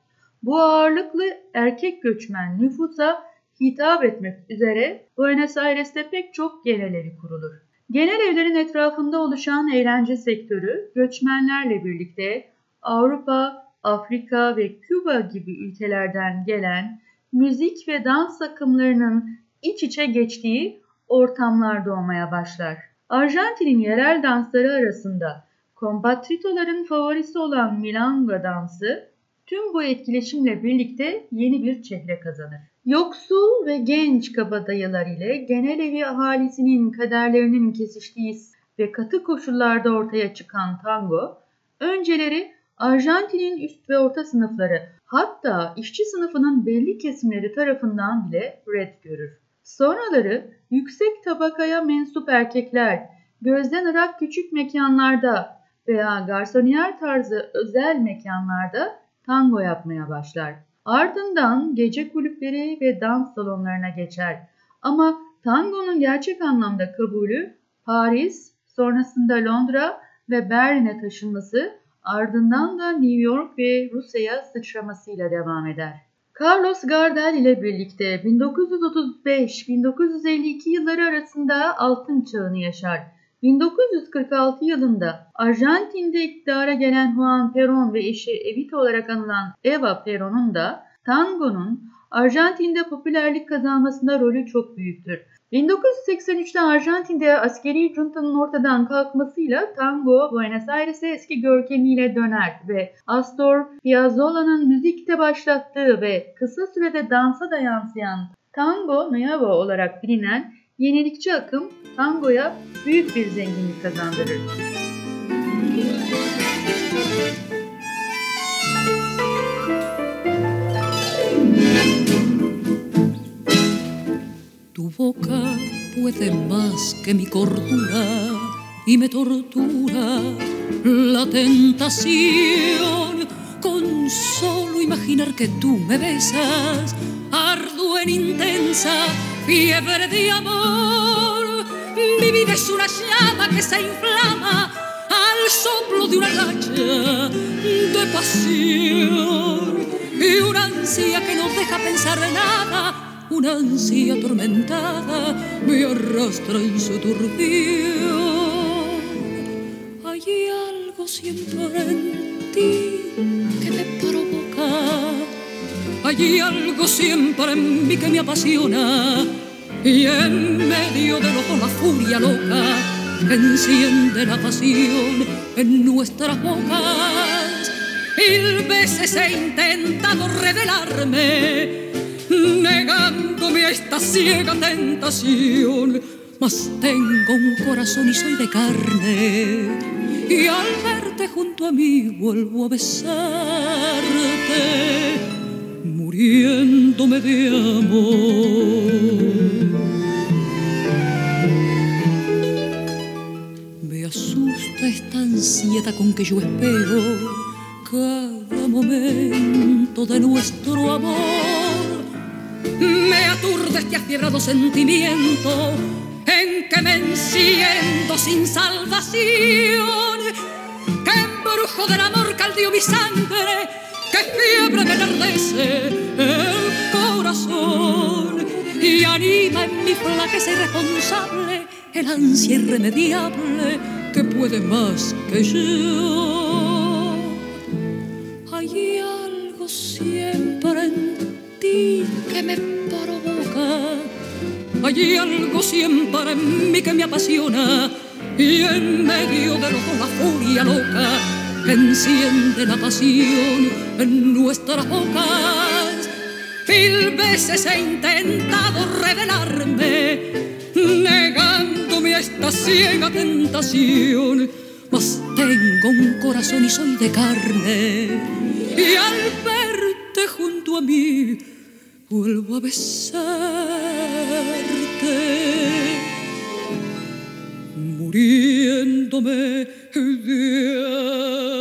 Bu ağırlıklı erkek göçmen nüfusa hitap etmek üzere Buenos Aires'te pek çok genel evi kurulur. Genel evlerin etrafında oluşan eğlence sektörü göçmenlerle birlikte Avrupa, Afrika ve Küba gibi ülkelerden gelen müzik ve dans akımlarının iç içe geçtiği ortamlar doğmaya başlar. Arjantin'in yerel dansları arasında kompatritoların favorisi olan milanga dansı tüm bu etkileşimle birlikte yeni bir çehre kazanır. Yoksul ve genç kabadayılar ile genel evi ahalisinin kaderlerinin kesiştiği ve katı koşullarda ortaya çıkan tango, önceleri Arjantin'in üst ve orta sınıfları hatta işçi sınıfının belli kesimleri tarafından bile red görür. Sonraları yüksek tabakaya mensup erkekler gözden ırak küçük mekanlarda veya garsoniyer tarzı özel mekanlarda tango yapmaya başlar. Ardından gece kulüpleri ve dans salonlarına geçer. Ama tangonun gerçek anlamda kabulü Paris, sonrasında Londra ve Berlin'e taşınması, ardından da New York ve Rusya'ya sıçramasıyla devam eder. Carlos Gardel ile birlikte 1935-1952 yılları arasında altın çağını yaşar. 1946 yılında Arjantin'de iktidara gelen Juan Perón ve eşi Evita olarak anılan Eva Perón'un da tangonun Arjantin'de popülerlik kazanmasında rolü çok büyüktür. 1983'te Arjantin'de askeri juntanın ortadan kalkmasıyla tango Buenos Aires'e eski görkemiyle döner ve Astor Piazzolla'nın müzikte başlattığı ve kısa sürede dansa da yansıyan tango nuevo olarak bilinen yenilikçi akım tangoya büyük bir zenginlik kazandırır. Tu boca puede más que mi cordura y me tortura la tentación con solo imaginar que tú me besas. Ardo en intensa fiebre de amor. Mi vida es una llama que se inflama al soplo de una racha de pasión y una ansia que no deja pensar en nada una ansia atormentada me arrastra en su turbión. Hay algo siempre en ti que provoca, hay algo siempre en mí que me apasiona y en medio de los la furia loca enciende la pasión en nuestras bocas. Mil veces he intentado revelarme negándome a esta ciega tentación. Mas tengo un corazón y soy de carne, y al verte junto a mí vuelvo a besarte, muriéndome de amor. Me asusta esta ansiedad con que yo espero cada momento de nuestro amor me aturde este afiebrado sentimiento en que me enciendo sin salvación. Que embrujo del amor caldeó mi sangre, que fiebre me enardece el corazón y anima en mi flaqueza irresponsable el ansia irremediable que puede más que yo. Hay algo siempre en ti que me provoca hay algo siempre en mí que me apasiona y en medio de los la furia loca enciende la pasión en nuestras bocas. Mil veces he intentado revelarme, negándome a esta ciega tentación, mas tengo un corazón y soy de carne, y al verte junto a mí, vuelvo a besarte, muriéndome de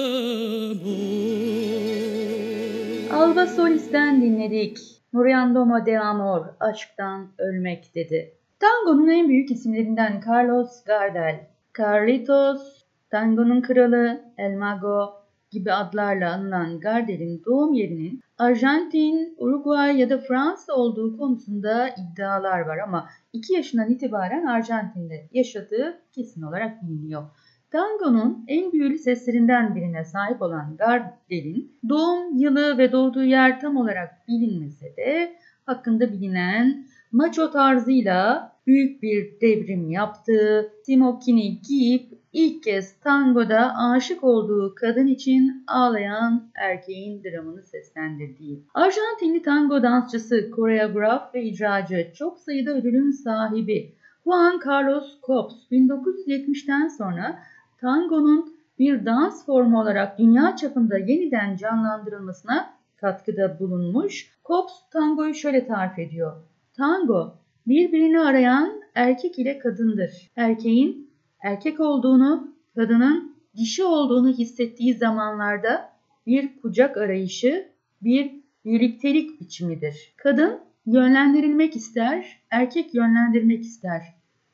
Alba Solis'ten dinledik. Muriandomo de Amor, aşktan ölmek dedi. Tango'nun en büyük isimlerinden Carlos Gardel, Carlitos, Tango'nun kralı, El Mago gibi adlarla anılan Gardel'in doğum yerinin Arjantin, Uruguay ya da Fransa olduğu konusunda iddialar var ama 2 yaşından itibaren Arjantin'de yaşadığı kesin olarak biliniyor. Tango'nun en büyülü seslerinden birine sahip olan Gardel'in doğum yılı ve doğduğu yer tam olarak bilinmese de hakkında bilinen macho tarzıyla büyük bir devrim yaptığı, simokini giyip ilk kez tangoda aşık olduğu kadın için ağlayan erkeğin dramını seslendirdiği. Arjantinli tango dansçısı, koreograf ve icracı çok sayıda ödülün sahibi Juan Carlos Copes 1970'ten sonra tangonun bir dans formu olarak dünya çapında yeniden canlandırılmasına katkıda bulunmuş. Copes tangoyu şöyle tarif ediyor. Tango birbirini arayan erkek ile kadındır. Erkeğin erkek olduğunu, kadının dişi olduğunu hissettiği zamanlarda bir kucak arayışı, bir birliktelik biçimidir. Kadın yönlendirilmek ister, erkek yönlendirmek ister.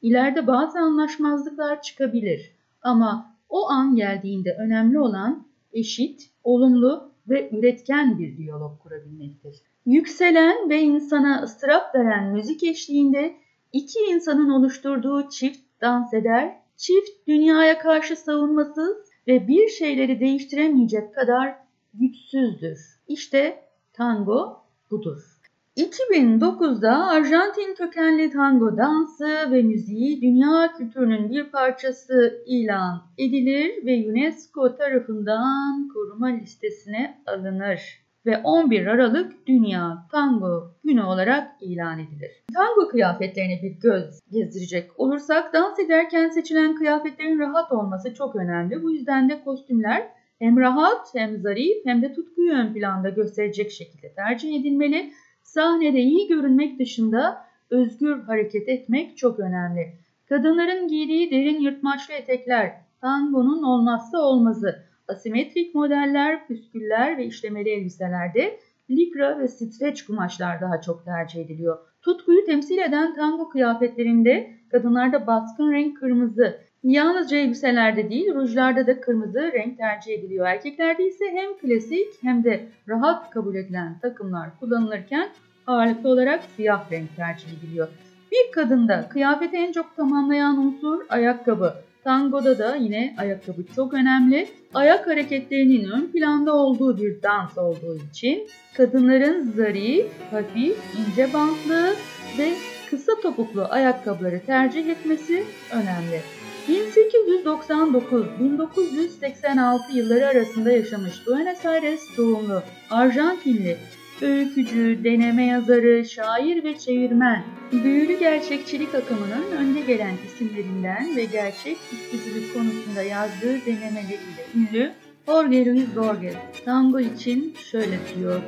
İleride bazı anlaşmazlıklar çıkabilir ama o an geldiğinde önemli olan eşit, olumlu ve üretken bir diyalog kurabilmektir. Yükselen ve insana ıstırap veren müzik eşliğinde iki insanın oluşturduğu çift dans eder, çift dünyaya karşı savunmasız ve bir şeyleri değiştiremeyecek kadar güçsüzdür. İşte tango budur. 2009'da Arjantin kökenli tango dansı ve müziği dünya kültürünün bir parçası ilan edilir ve UNESCO tarafından koruma listesine alınır ve 11 Aralık Dünya Tango Günü olarak ilan edilir. Tango kıyafetlerine bir göz gezdirecek olursak dans ederken seçilen kıyafetlerin rahat olması çok önemli. Bu yüzden de kostümler hem rahat hem zarif hem de tutkuyu ön planda gösterecek şekilde tercih edilmeli. Sahnede iyi görünmek dışında özgür hareket etmek çok önemli. Kadınların giydiği derin yırtmaçlı etekler tangonun olmazsa olmazı. Asimetrik modeller, püsküller ve işlemeli elbiselerde likra ve streç kumaşlar daha çok tercih ediliyor. Tutkuyu temsil eden tango kıyafetlerinde kadınlarda baskın renk kırmızı, Yalnızca elbiselerde değil, rujlarda da kırmızı renk tercih ediliyor. Erkeklerde ise hem klasik hem de rahat kabul edilen takımlar kullanılırken ağırlıklı olarak siyah renk tercih ediliyor. Bir kadında kıyafeti en çok tamamlayan unsur ayakkabı. Tangoda da yine ayakkabı çok önemli. Ayak hareketlerinin ön planda olduğu bir dans olduğu için kadınların zarif, hafif, ince bantlı ve kısa topuklu ayakkabıları tercih etmesi önemli. 1899-1986 yılları arasında yaşamış Buenos Aires doğumlu Arjantinli öykücü, deneme yazarı, şair ve çevirmen, büyülü gerçekçilik akımının önde gelen isimlerinden ve gerçek ispicilik konusunda yazdığı denemeleriyle ünlü Jorge Luis Borges, tango için şöyle diyor.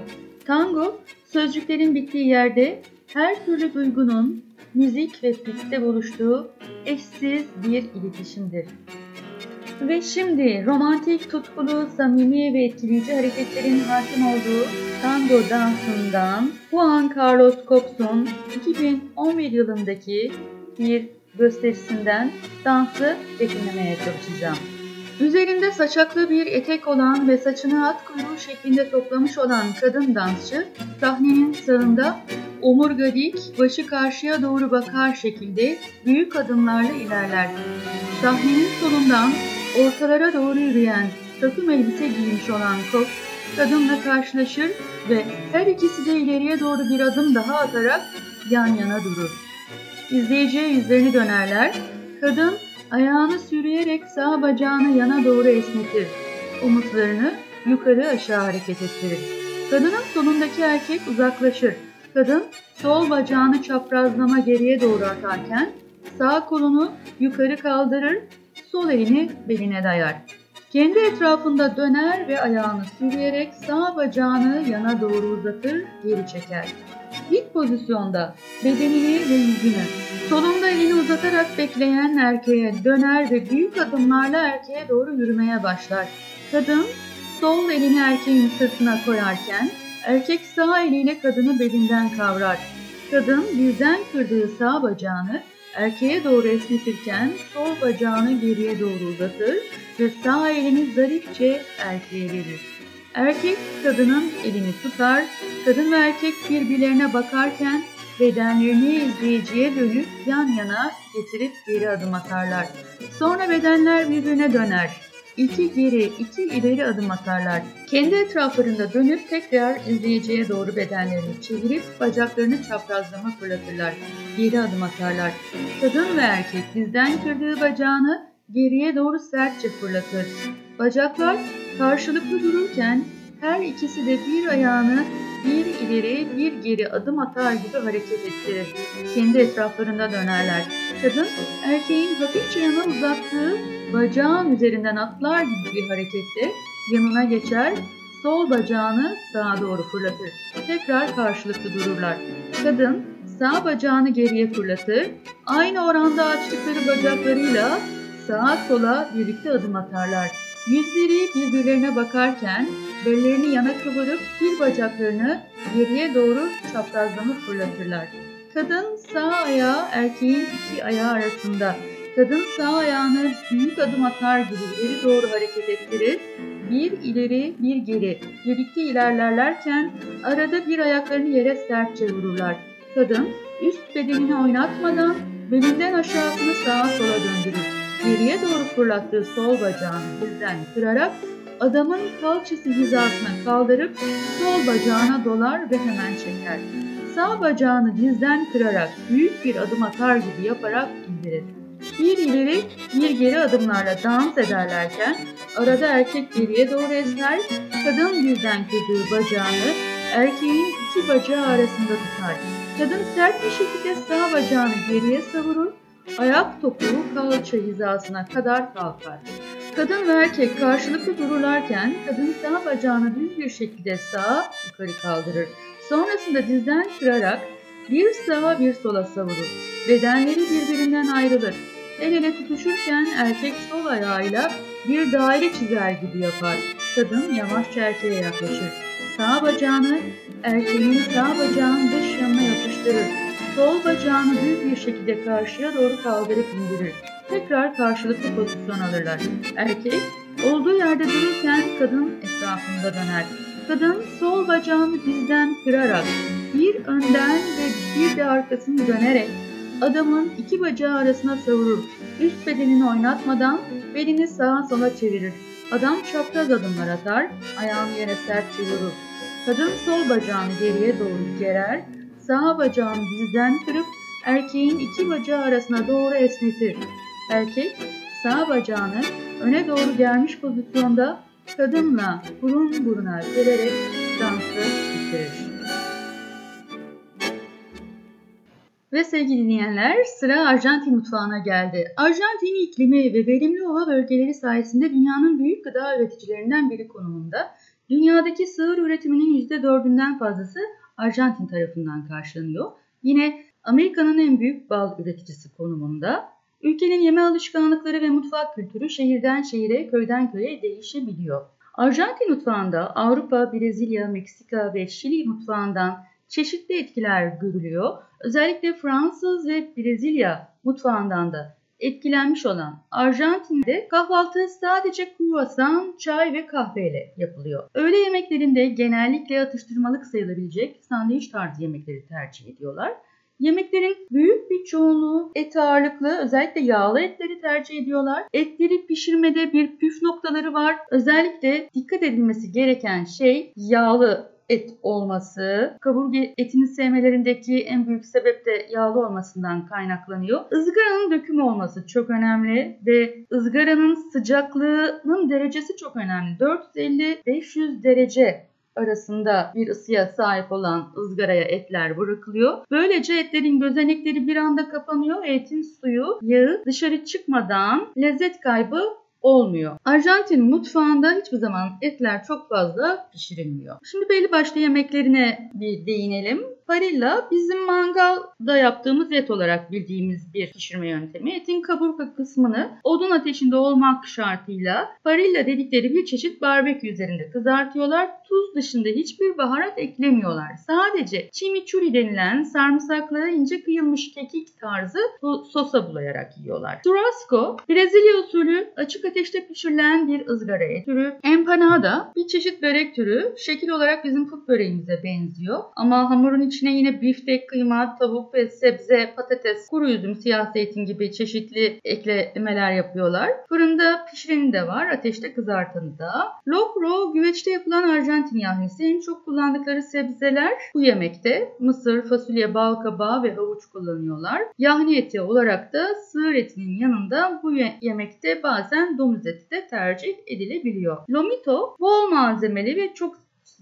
Tango, sözcüklerin bittiği yerde her türlü duygunun müzik ve pistte buluştuğu eşsiz bir iletişimdir. Ve şimdi romantik, tutkulu, samimi ve etkileyici hareketlerin hakim olduğu tango dansından Juan Carlos Copes'un 2011 yılındaki bir gösterisinden dansı betimlemeye çalışacağım. Üzerinde saçaklı bir etek olan ve saçını at kuyruğu şeklinde toplamış olan kadın dansçı sahnenin sağında omurga dik, başı karşıya doğru bakar şekilde büyük adımlarla ilerler. Sahnenin solundan ortalara doğru yürüyen takım elbise giymiş olan Kop, kadınla karşılaşır ve her ikisi de ileriye doğru bir adım daha atarak yan yana durur. izleyiciye yüzlerini dönerler. Kadın ayağını sürüyerek sağ bacağını yana doğru esnetir. Omuzlarını yukarı aşağı hareket ettirir. Kadının solundaki erkek uzaklaşır. Kadın sol bacağını çaprazlama geriye doğru atarken sağ kolunu yukarı kaldırır, sol elini beline dayar. Kendi etrafında döner ve ayağını sürüyerek sağ bacağını yana doğru uzatır, geri çeker. İlk pozisyonda bedenini ve yüzünü solunda elini uzatarak bekleyen erkeğe döner ve büyük adımlarla erkeğe doğru yürümeye başlar. Kadın sol elini erkeğin sırtına koyarken erkek sağ eliyle kadını belinden kavrar. Kadın birden kırdığı sağ bacağını erkeğe doğru esnetirken sol bacağını geriye doğru uzatır ve sağ elini zarifçe erkeğe verir. Erkek kadının elini tutar, kadın ve erkek birbirlerine bakarken bedenlerini izleyiciye dönüp yan yana getirip geri adım atarlar. Sonra bedenler birbirine döner. İki geri, iki ileri adım atarlar. Kendi etraflarında dönüp tekrar izleyiciye doğru bedenlerini çevirip bacaklarını çaprazlama fırlatırlar. Geri adım atarlar. Kadın ve erkek dizden kırdığı bacağını geriye doğru sertçe fırlatır. Bacaklar karşılıklı dururken her ikisi de bir ayağını bir ileri bir geri adım atar gibi hareket ettirir. Kendi etraflarında dönerler. Kadın erkeğin hafifçe yana uzattığı bacağın üzerinden atlar gibi bir harekette yanına geçer, sol bacağını sağa doğru fırlatır. Tekrar karşılıklı dururlar. Kadın sağ bacağını geriye fırlatır, aynı oranda açtıkları bacaklarıyla sağa sola birlikte adım atarlar. Yüzleri birbirlerine bakarken bellerini yana kıvırıp bir bacaklarını geriye doğru çaprazlama fırlatırlar. Kadın sağ ayağı erkeğin iki ayağı arasında. Kadın sağ ayağını büyük adım atar gibi ileri doğru hareket ettirir. Bir ileri bir geri birlikte ilerlerlerken arada bir ayaklarını yere sertçe vururlar. Kadın üst bedenini oynatmadan belinden aşağısını sağa sola döndürür. Geriye doğru fırlattığı sol bacağını dizden kırarak adamın kalçası hizasına kaldırıp sol bacağına dolar ve hemen çeker. Sağ bacağını dizden kırarak büyük bir adım atar gibi yaparak indirir. Bir ileri bir geri adımlarla dans ederlerken arada erkek geriye doğru esner, kadın dizden kırdığı bacağını erkeğin iki bacağı arasında tutar. Kadın sert bir şekilde sağ bacağını geriye savurur, ayak topuğu kalça hizasına kadar kalkar. Kadın ve erkek karşılıklı dururlarken kadın sağ bacağını düz bir şekilde sağa yukarı kaldırır. Sonrasında dizden kırarak bir sağa bir sola savurur. Bedenleri birbirinden ayrılır. El ele tutuşurken erkek sol ayağıyla bir daire çizer gibi yapar. Kadın yavaşça erkeğe yaklaşır. Sağ bacağını erkeğin sağ bacağın dış yanına yapıştırır. Sol bacağını düz bir şekilde karşıya doğru kaldırıp indirir. Tekrar karşılıklı pozisyon alırlar. Erkek olduğu yerde dururken kadın etrafında döner. Kadın sol bacağını dizden kırarak bir önden ve bir de arkasını dönerek adamın iki bacağı arasına savurur. Üst bedenini oynatmadan belini sağa sola çevirir. Adam çapraz adımlar atar, ayağını yere sertçe vurur. Kadın sol bacağını geriye doğru gerer, sağ bacağını dizden kırıp erkeğin iki bacağı arasına doğru esnetir. Erkek sağ bacağını öne doğru gelmiş pozisyonda kadınla burun buruna gelerek dansı bitirir. Ve sevgili dinleyenler sıra Arjantin mutfağına geldi. Arjantin iklimi ve verimli ova bölgeleri sayesinde dünyanın büyük gıda üreticilerinden biri konumunda. Dünyadaki sığır üretiminin %4'ünden fazlası Arjantin tarafından karşılanıyor. Yine Amerika'nın en büyük bal üreticisi konumunda. Ülkenin yeme alışkanlıkları ve mutfak kültürü şehirden şehire, köyden köye değişebiliyor. Arjantin mutfağında Avrupa, Brezilya, Meksika ve Şili mutfağından çeşitli etkiler görülüyor. Özellikle Fransız ve Brezilya mutfağından da etkilenmiş olan Arjantin'de kahvaltı sadece kruvasan, çay ve kahveyle yapılıyor. Öğle yemeklerinde genellikle atıştırmalık sayılabilecek sandviç tarzı yemekleri tercih ediyorlar. Yemeklerin büyük bir çoğunluğu et ağırlıklı, özellikle yağlı etleri tercih ediyorlar. Etleri pişirmede bir püf noktaları var. Özellikle dikkat edilmesi gereken şey yağlı et olması, kaburga etini sevmelerindeki en büyük sebep de yağlı olmasından kaynaklanıyor. Izgaranın döküm olması çok önemli ve ızgaranın sıcaklığının derecesi çok önemli. 450-500 derece arasında bir ısıya sahip olan ızgaraya etler bırakılıyor. Böylece etlerin gözenekleri bir anda kapanıyor etin suyu, yağı dışarı çıkmadan lezzet kaybı olmuyor. Arjantin mutfağında hiçbir zaman etler çok fazla pişirilmiyor. Şimdi belli başlı yemeklerine bir değinelim. Parilla bizim mangalda yaptığımız et olarak bildiğimiz bir pişirme yöntemi. Etin kaburga kısmını odun ateşinde olmak şartıyla parilla dedikleri bir çeşit barbekü üzerinde kızartıyorlar. Tuz dışında hiçbir baharat eklemiyorlar. Sadece chimichurri denilen sarımsaklı ince kıyılmış kekik tarzı sosa bulayarak yiyorlar. Churrasco, Brezilya usulü açık ateşte pişirilen bir ızgara et türü. Empanada bir çeşit börek türü. Şekil olarak bizim put böreğimize benziyor. Ama hamurun içine yine biftek, kıyma, tavuk ve sebze, patates, kuru üzüm, siyah zeytin gibi çeşitli eklemeler yapıyorlar. Fırında pişireni de var, ateşte kızartanı da. Locro güveçte yapılan Arjantin yahnisi. En çok kullandıkları sebzeler bu yemekte. Mısır, fasulye, bal kabağı ve havuç kullanıyorlar. Yahni eti olarak da sığır etinin yanında bu yemekte bazen domuz eti de tercih edilebiliyor. Lomito bol malzemeli ve çok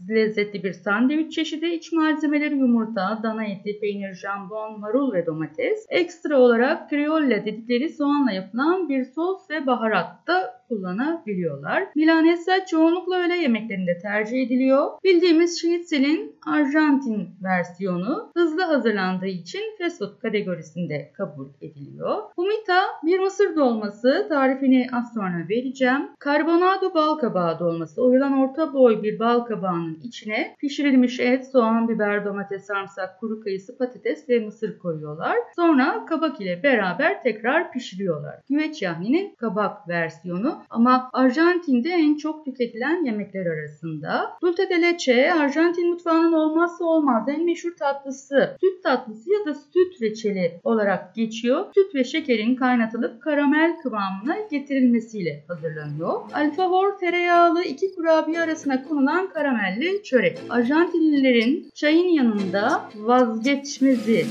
lezzetli bir sandviç çeşidi. İç malzemeleri yumurta, dana eti, peynir, jambon, marul ve domates. Ekstra olarak criolla dedikleri soğanla yapılan bir sos ve baharat da kullanabiliyorlar. Milanesa çoğunlukla öğle yemeklerinde tercih ediliyor. Bildiğimiz schnitzel'in Arjantin versiyonu hızlı hazırlandığı için fast food kategorisinde kabul ediliyor. Humita bir mısır dolması tarifini az sonra vereceğim. Carbonado bal kabağı dolması oyulan orta boy bir bal kabağının içine pişirilmiş et, soğan, biber, domates, sarımsak, kuru kayısı, patates ve mısır koyuyorlar. Sonra kabak ile beraber tekrar pişiriyorlar. Güveç yahninin kabak versiyonu ama Arjantin'de en çok tüketilen yemekler arasında. Dulce de leche Arjantin mutfağının olmazsa olmaz en meşhur tatlısı. Süt tatlısı ya da süt reçeli olarak geçiyor. Süt ve şekerin kaynatılıp karamel kıvamına getirilmesiyle hazırlanıyor. Alfajor tereyağlı iki kurabiye arasına konulan karamelli çörek. Arjantinlilerin çayın yanında vazgeçmezi.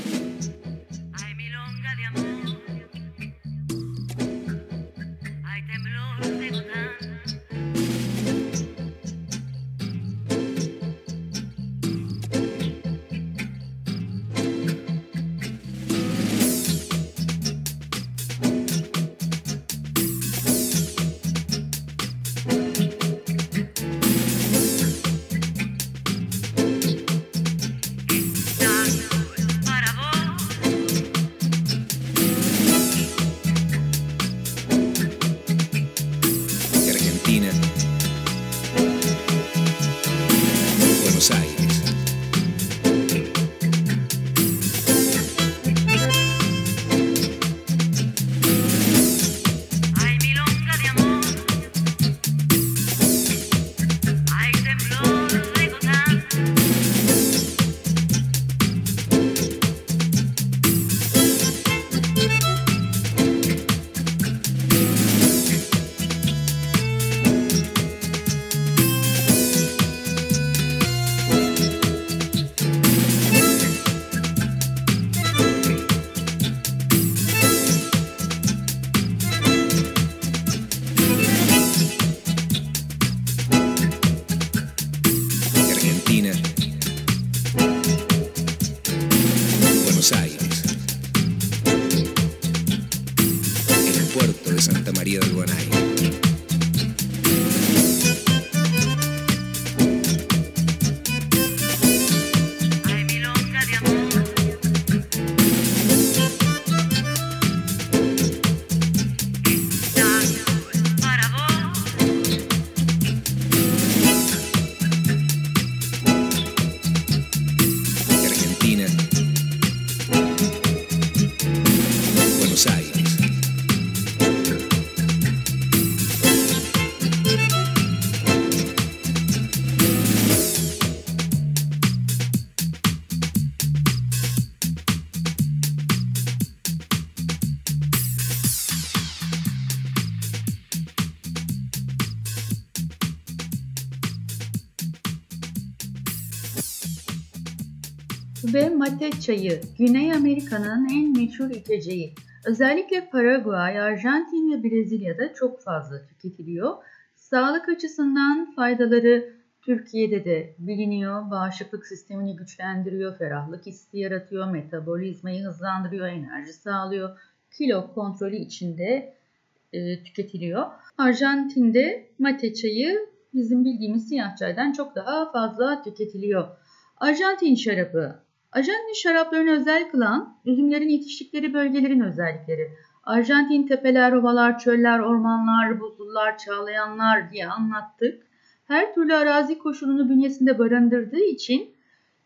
Ve mate çayı Güney Amerika'nın en meşhur içeceği. Özellikle Paraguay, Arjantin ve Brezilya'da çok fazla tüketiliyor. Sağlık açısından faydaları Türkiye'de de biliniyor. Bağışıklık sistemini güçlendiriyor, ferahlık hissi yaratıyor, metabolizmayı hızlandırıyor, enerji sağlıyor. Kilo kontrolü içinde e, tüketiliyor. Arjantin'de mate çayı bizim bildiğimiz siyah çaydan çok daha fazla tüketiliyor. Arjantin şarabı. Arjantin şaraplarını özel kılan üzümlerin yetiştikleri bölgelerin özellikleri. Arjantin tepeler, ovalar, çöller, ormanlar, buzullar, çağlayanlar diye anlattık. Her türlü arazi koşulunu bünyesinde barındırdığı için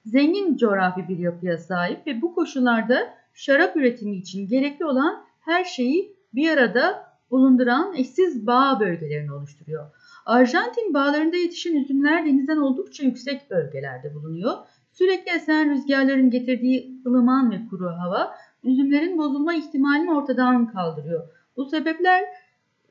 zengin coğrafi bir yapıya sahip ve bu koşullarda şarap üretimi için gerekli olan her şeyi bir arada bulunduran eşsiz bağ bölgelerini oluşturuyor. Arjantin bağlarında yetişen üzümler denizden oldukça yüksek bölgelerde bulunuyor. Sürekli esen rüzgarların getirdiği ılıman ve kuru hava üzümlerin bozulma ihtimalini ortadan kaldırıyor. Bu sebepler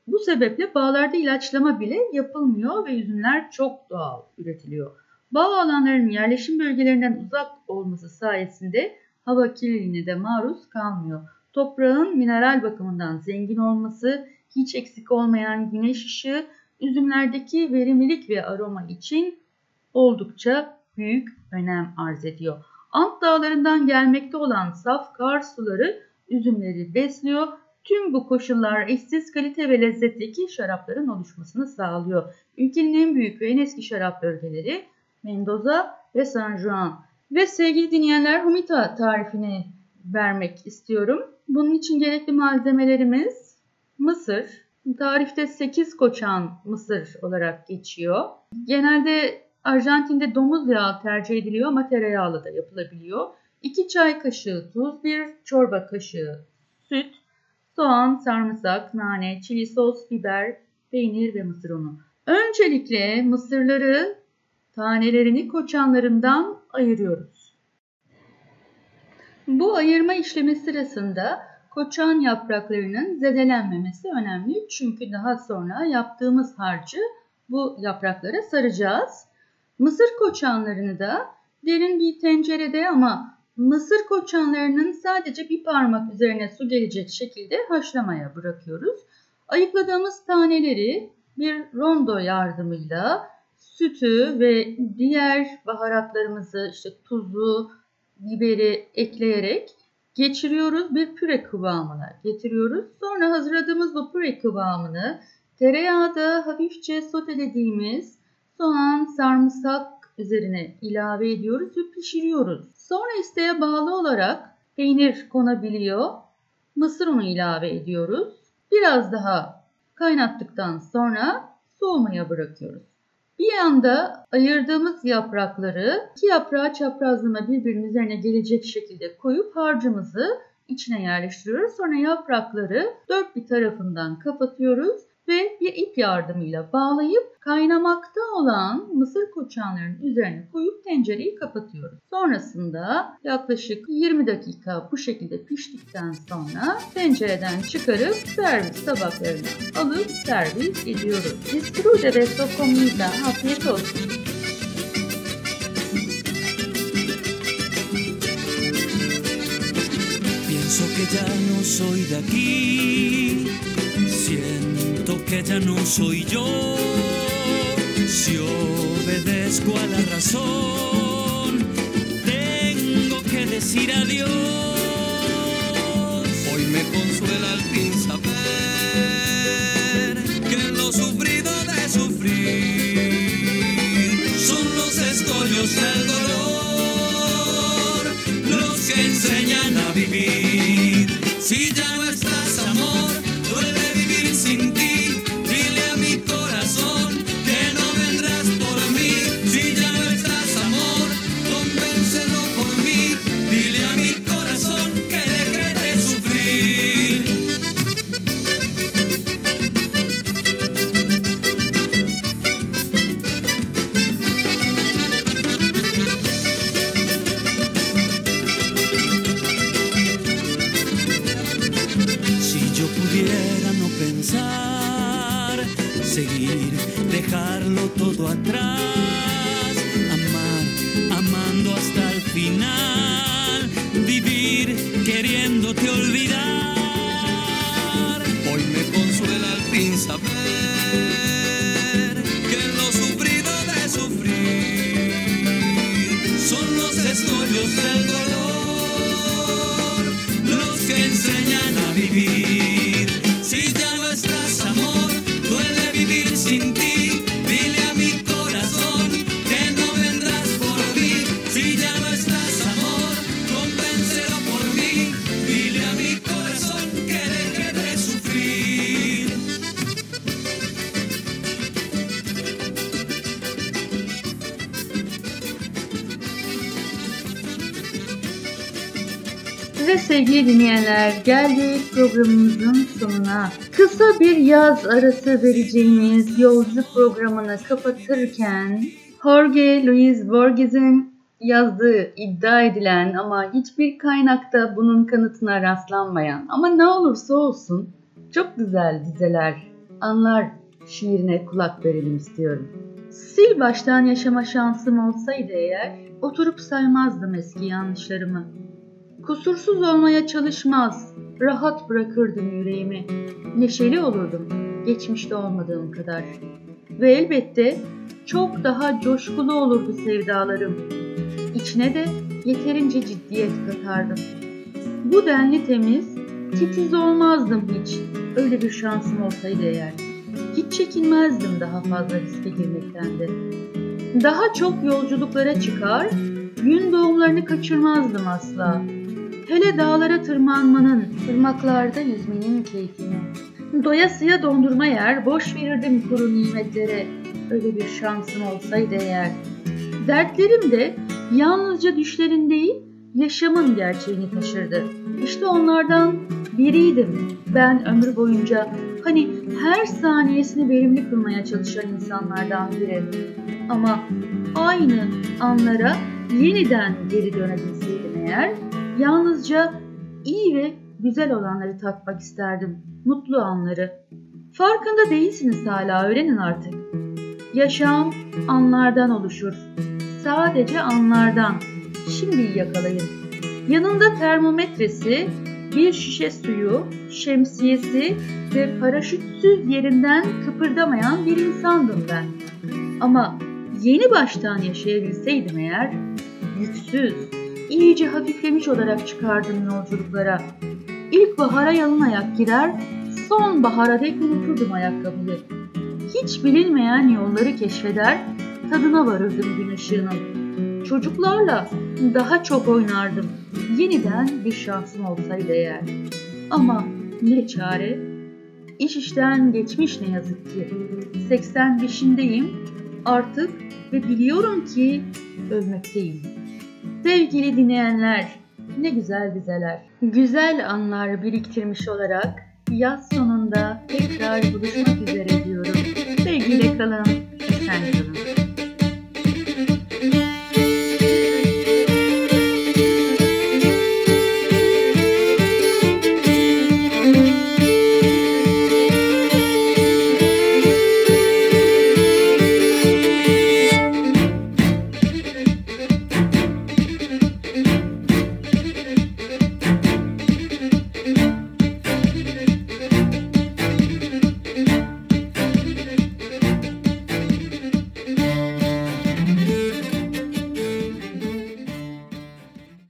bu sebeple bağlarda ilaçlama bile yapılmıyor ve üzümler çok doğal üretiliyor. Bağ alanlarının yerleşim bölgelerinden uzak olması sayesinde hava kirliliğine de maruz kalmıyor. Toprağın mineral bakımından zengin olması, hiç eksik olmayan güneş ışığı üzümlerdeki verimlilik ve aroma için oldukça büyük önem arz ediyor. Ant dağlarından gelmekte olan saf kar suları üzümleri besliyor. Tüm bu koşullar eşsiz kalite ve lezzetteki şarapların oluşmasını sağlıyor. Ülkenin en büyük ve en eski şarap bölgeleri Mendoza ve San Juan. Ve sevgili dinleyenler Humita tarifini vermek istiyorum. Bunun için gerekli malzemelerimiz mısır. Tarifte 8 koçan mısır olarak geçiyor. Genelde Arjantin'de domuz yağı tercih ediliyor ama tereyağlı da yapılabiliyor. 2 çay kaşığı tuz, 1 çorba kaşığı süt, soğan, sarımsak, nane, çili sos, biber, peynir ve mısır unu. Öncelikle mısırları tanelerini koçanlarından ayırıyoruz. Bu ayırma işlemi sırasında koçan yapraklarının zedelenmemesi önemli. Çünkü daha sonra yaptığımız harcı bu yapraklara saracağız. Mısır koçanlarını da derin bir tencerede ama mısır koçanlarının sadece bir parmak üzerine su gelecek şekilde haşlamaya bırakıyoruz. Ayıkladığımız taneleri bir rondo yardımıyla sütü ve diğer baharatlarımızı işte tuzu, biberi ekleyerek geçiriyoruz. Bir püre kıvamına getiriyoruz. Sonra hazırladığımız bu püre kıvamını tereyağda hafifçe sotelediğimiz soğan, sarımsak üzerine ilave ediyoruz ve pişiriyoruz. Sonra isteğe bağlı olarak peynir konabiliyor. Mısır unu ilave ediyoruz. Biraz daha kaynattıktan sonra soğumaya bırakıyoruz. Bir yanda ayırdığımız yaprakları iki yaprağı çaprazlama birbirinin üzerine gelecek şekilde koyup harcımızı içine yerleştiriyoruz. Sonra yaprakları dört bir tarafından kapatıyoruz ve bir ip yardımıyla bağlayıp kaynamakta olan mısır koçanlarının üzerine koyup tencereyi kapatıyoruz. Sonrasında yaklaşık 20 dakika bu şekilde piştikten sonra tencereden çıkarıp servis tabaklarına alıp servis ediyoruz. Disfrute de su comida. Afiyet olsun. Pienso que ya no soy de aquí, que ya no soy yo. Si obedezco a la razón, tengo que decir adiós. Hoy me geldik programımızın sonuna. Kısa bir yaz arası vereceğimiz yolcu programını kapatırken Jorge Luis Borges'in yazdığı iddia edilen ama hiçbir kaynakta bunun kanıtına rastlanmayan ama ne olursa olsun çok güzel dizeler, anlar şiirine kulak verelim istiyorum. Sil baştan yaşama şansım olsaydı eğer oturup saymazdım eski yanlışlarımı. Kusursuz olmaya çalışmaz, rahat bırakırdım yüreğimi. Neşeli olurdum, geçmişte olmadığım kadar. Ve elbette çok daha coşkulu olurdu sevdalarım. İçine de yeterince ciddiyet katardım. Bu denli temiz, titiz olmazdım hiç. Öyle bir şansım olsaydı eğer. Hiç çekinmezdim daha fazla riske girmekten de. Daha çok yolculuklara çıkar, gün doğumlarını kaçırmazdım asla. Hele dağlara tırmanmanın, ırmaklarda yüzmenin keyfini. Doyasıya dondurma yer, boş verirdim kuru nimetlere. Öyle bir şansım olsaydı eğer. Dertlerim de yalnızca düşlerin değil, yaşamın gerçeğini taşırdı. İşte onlardan biriydim. Ben ömür boyunca hani her saniyesini verimli kılmaya çalışan insanlardan biri. Ama aynı anlara yeniden geri dönebilseydim eğer, yalnızca iyi ve güzel olanları tatmak isterdim. Mutlu anları. Farkında değilsiniz hala öğrenin artık. Yaşam anlardan oluşur. Sadece anlardan. Şimdi yakalayın. Yanında termometresi, bir şişe suyu, şemsiyesi ve paraşütsüz yerinden kıpırdamayan bir insandım ben. Ama yeni baştan yaşayabilseydim eğer, yüksüz, iyice hafiflemiş olarak çıkardım yolculuklara. İlk bahara yalın ayak girer, son bahara dek unuturdum ayakkabıyı. Hiç bilinmeyen yolları keşfeder, tadına varırdım gün ışığının. Çocuklarla daha çok oynardım. Yeniden bir şansım olsaydı eğer. Ama ne çare? İş işten geçmiş ne yazık ki. 85'indeyim artık ve biliyorum ki ölmekteyim. Sevgili dinleyenler, ne güzel dizeler. Güzel anlar biriktirmiş olarak yaz sonunda tekrar buluşmak üzere diyorum. Sevgiyle kalın, esen kalın.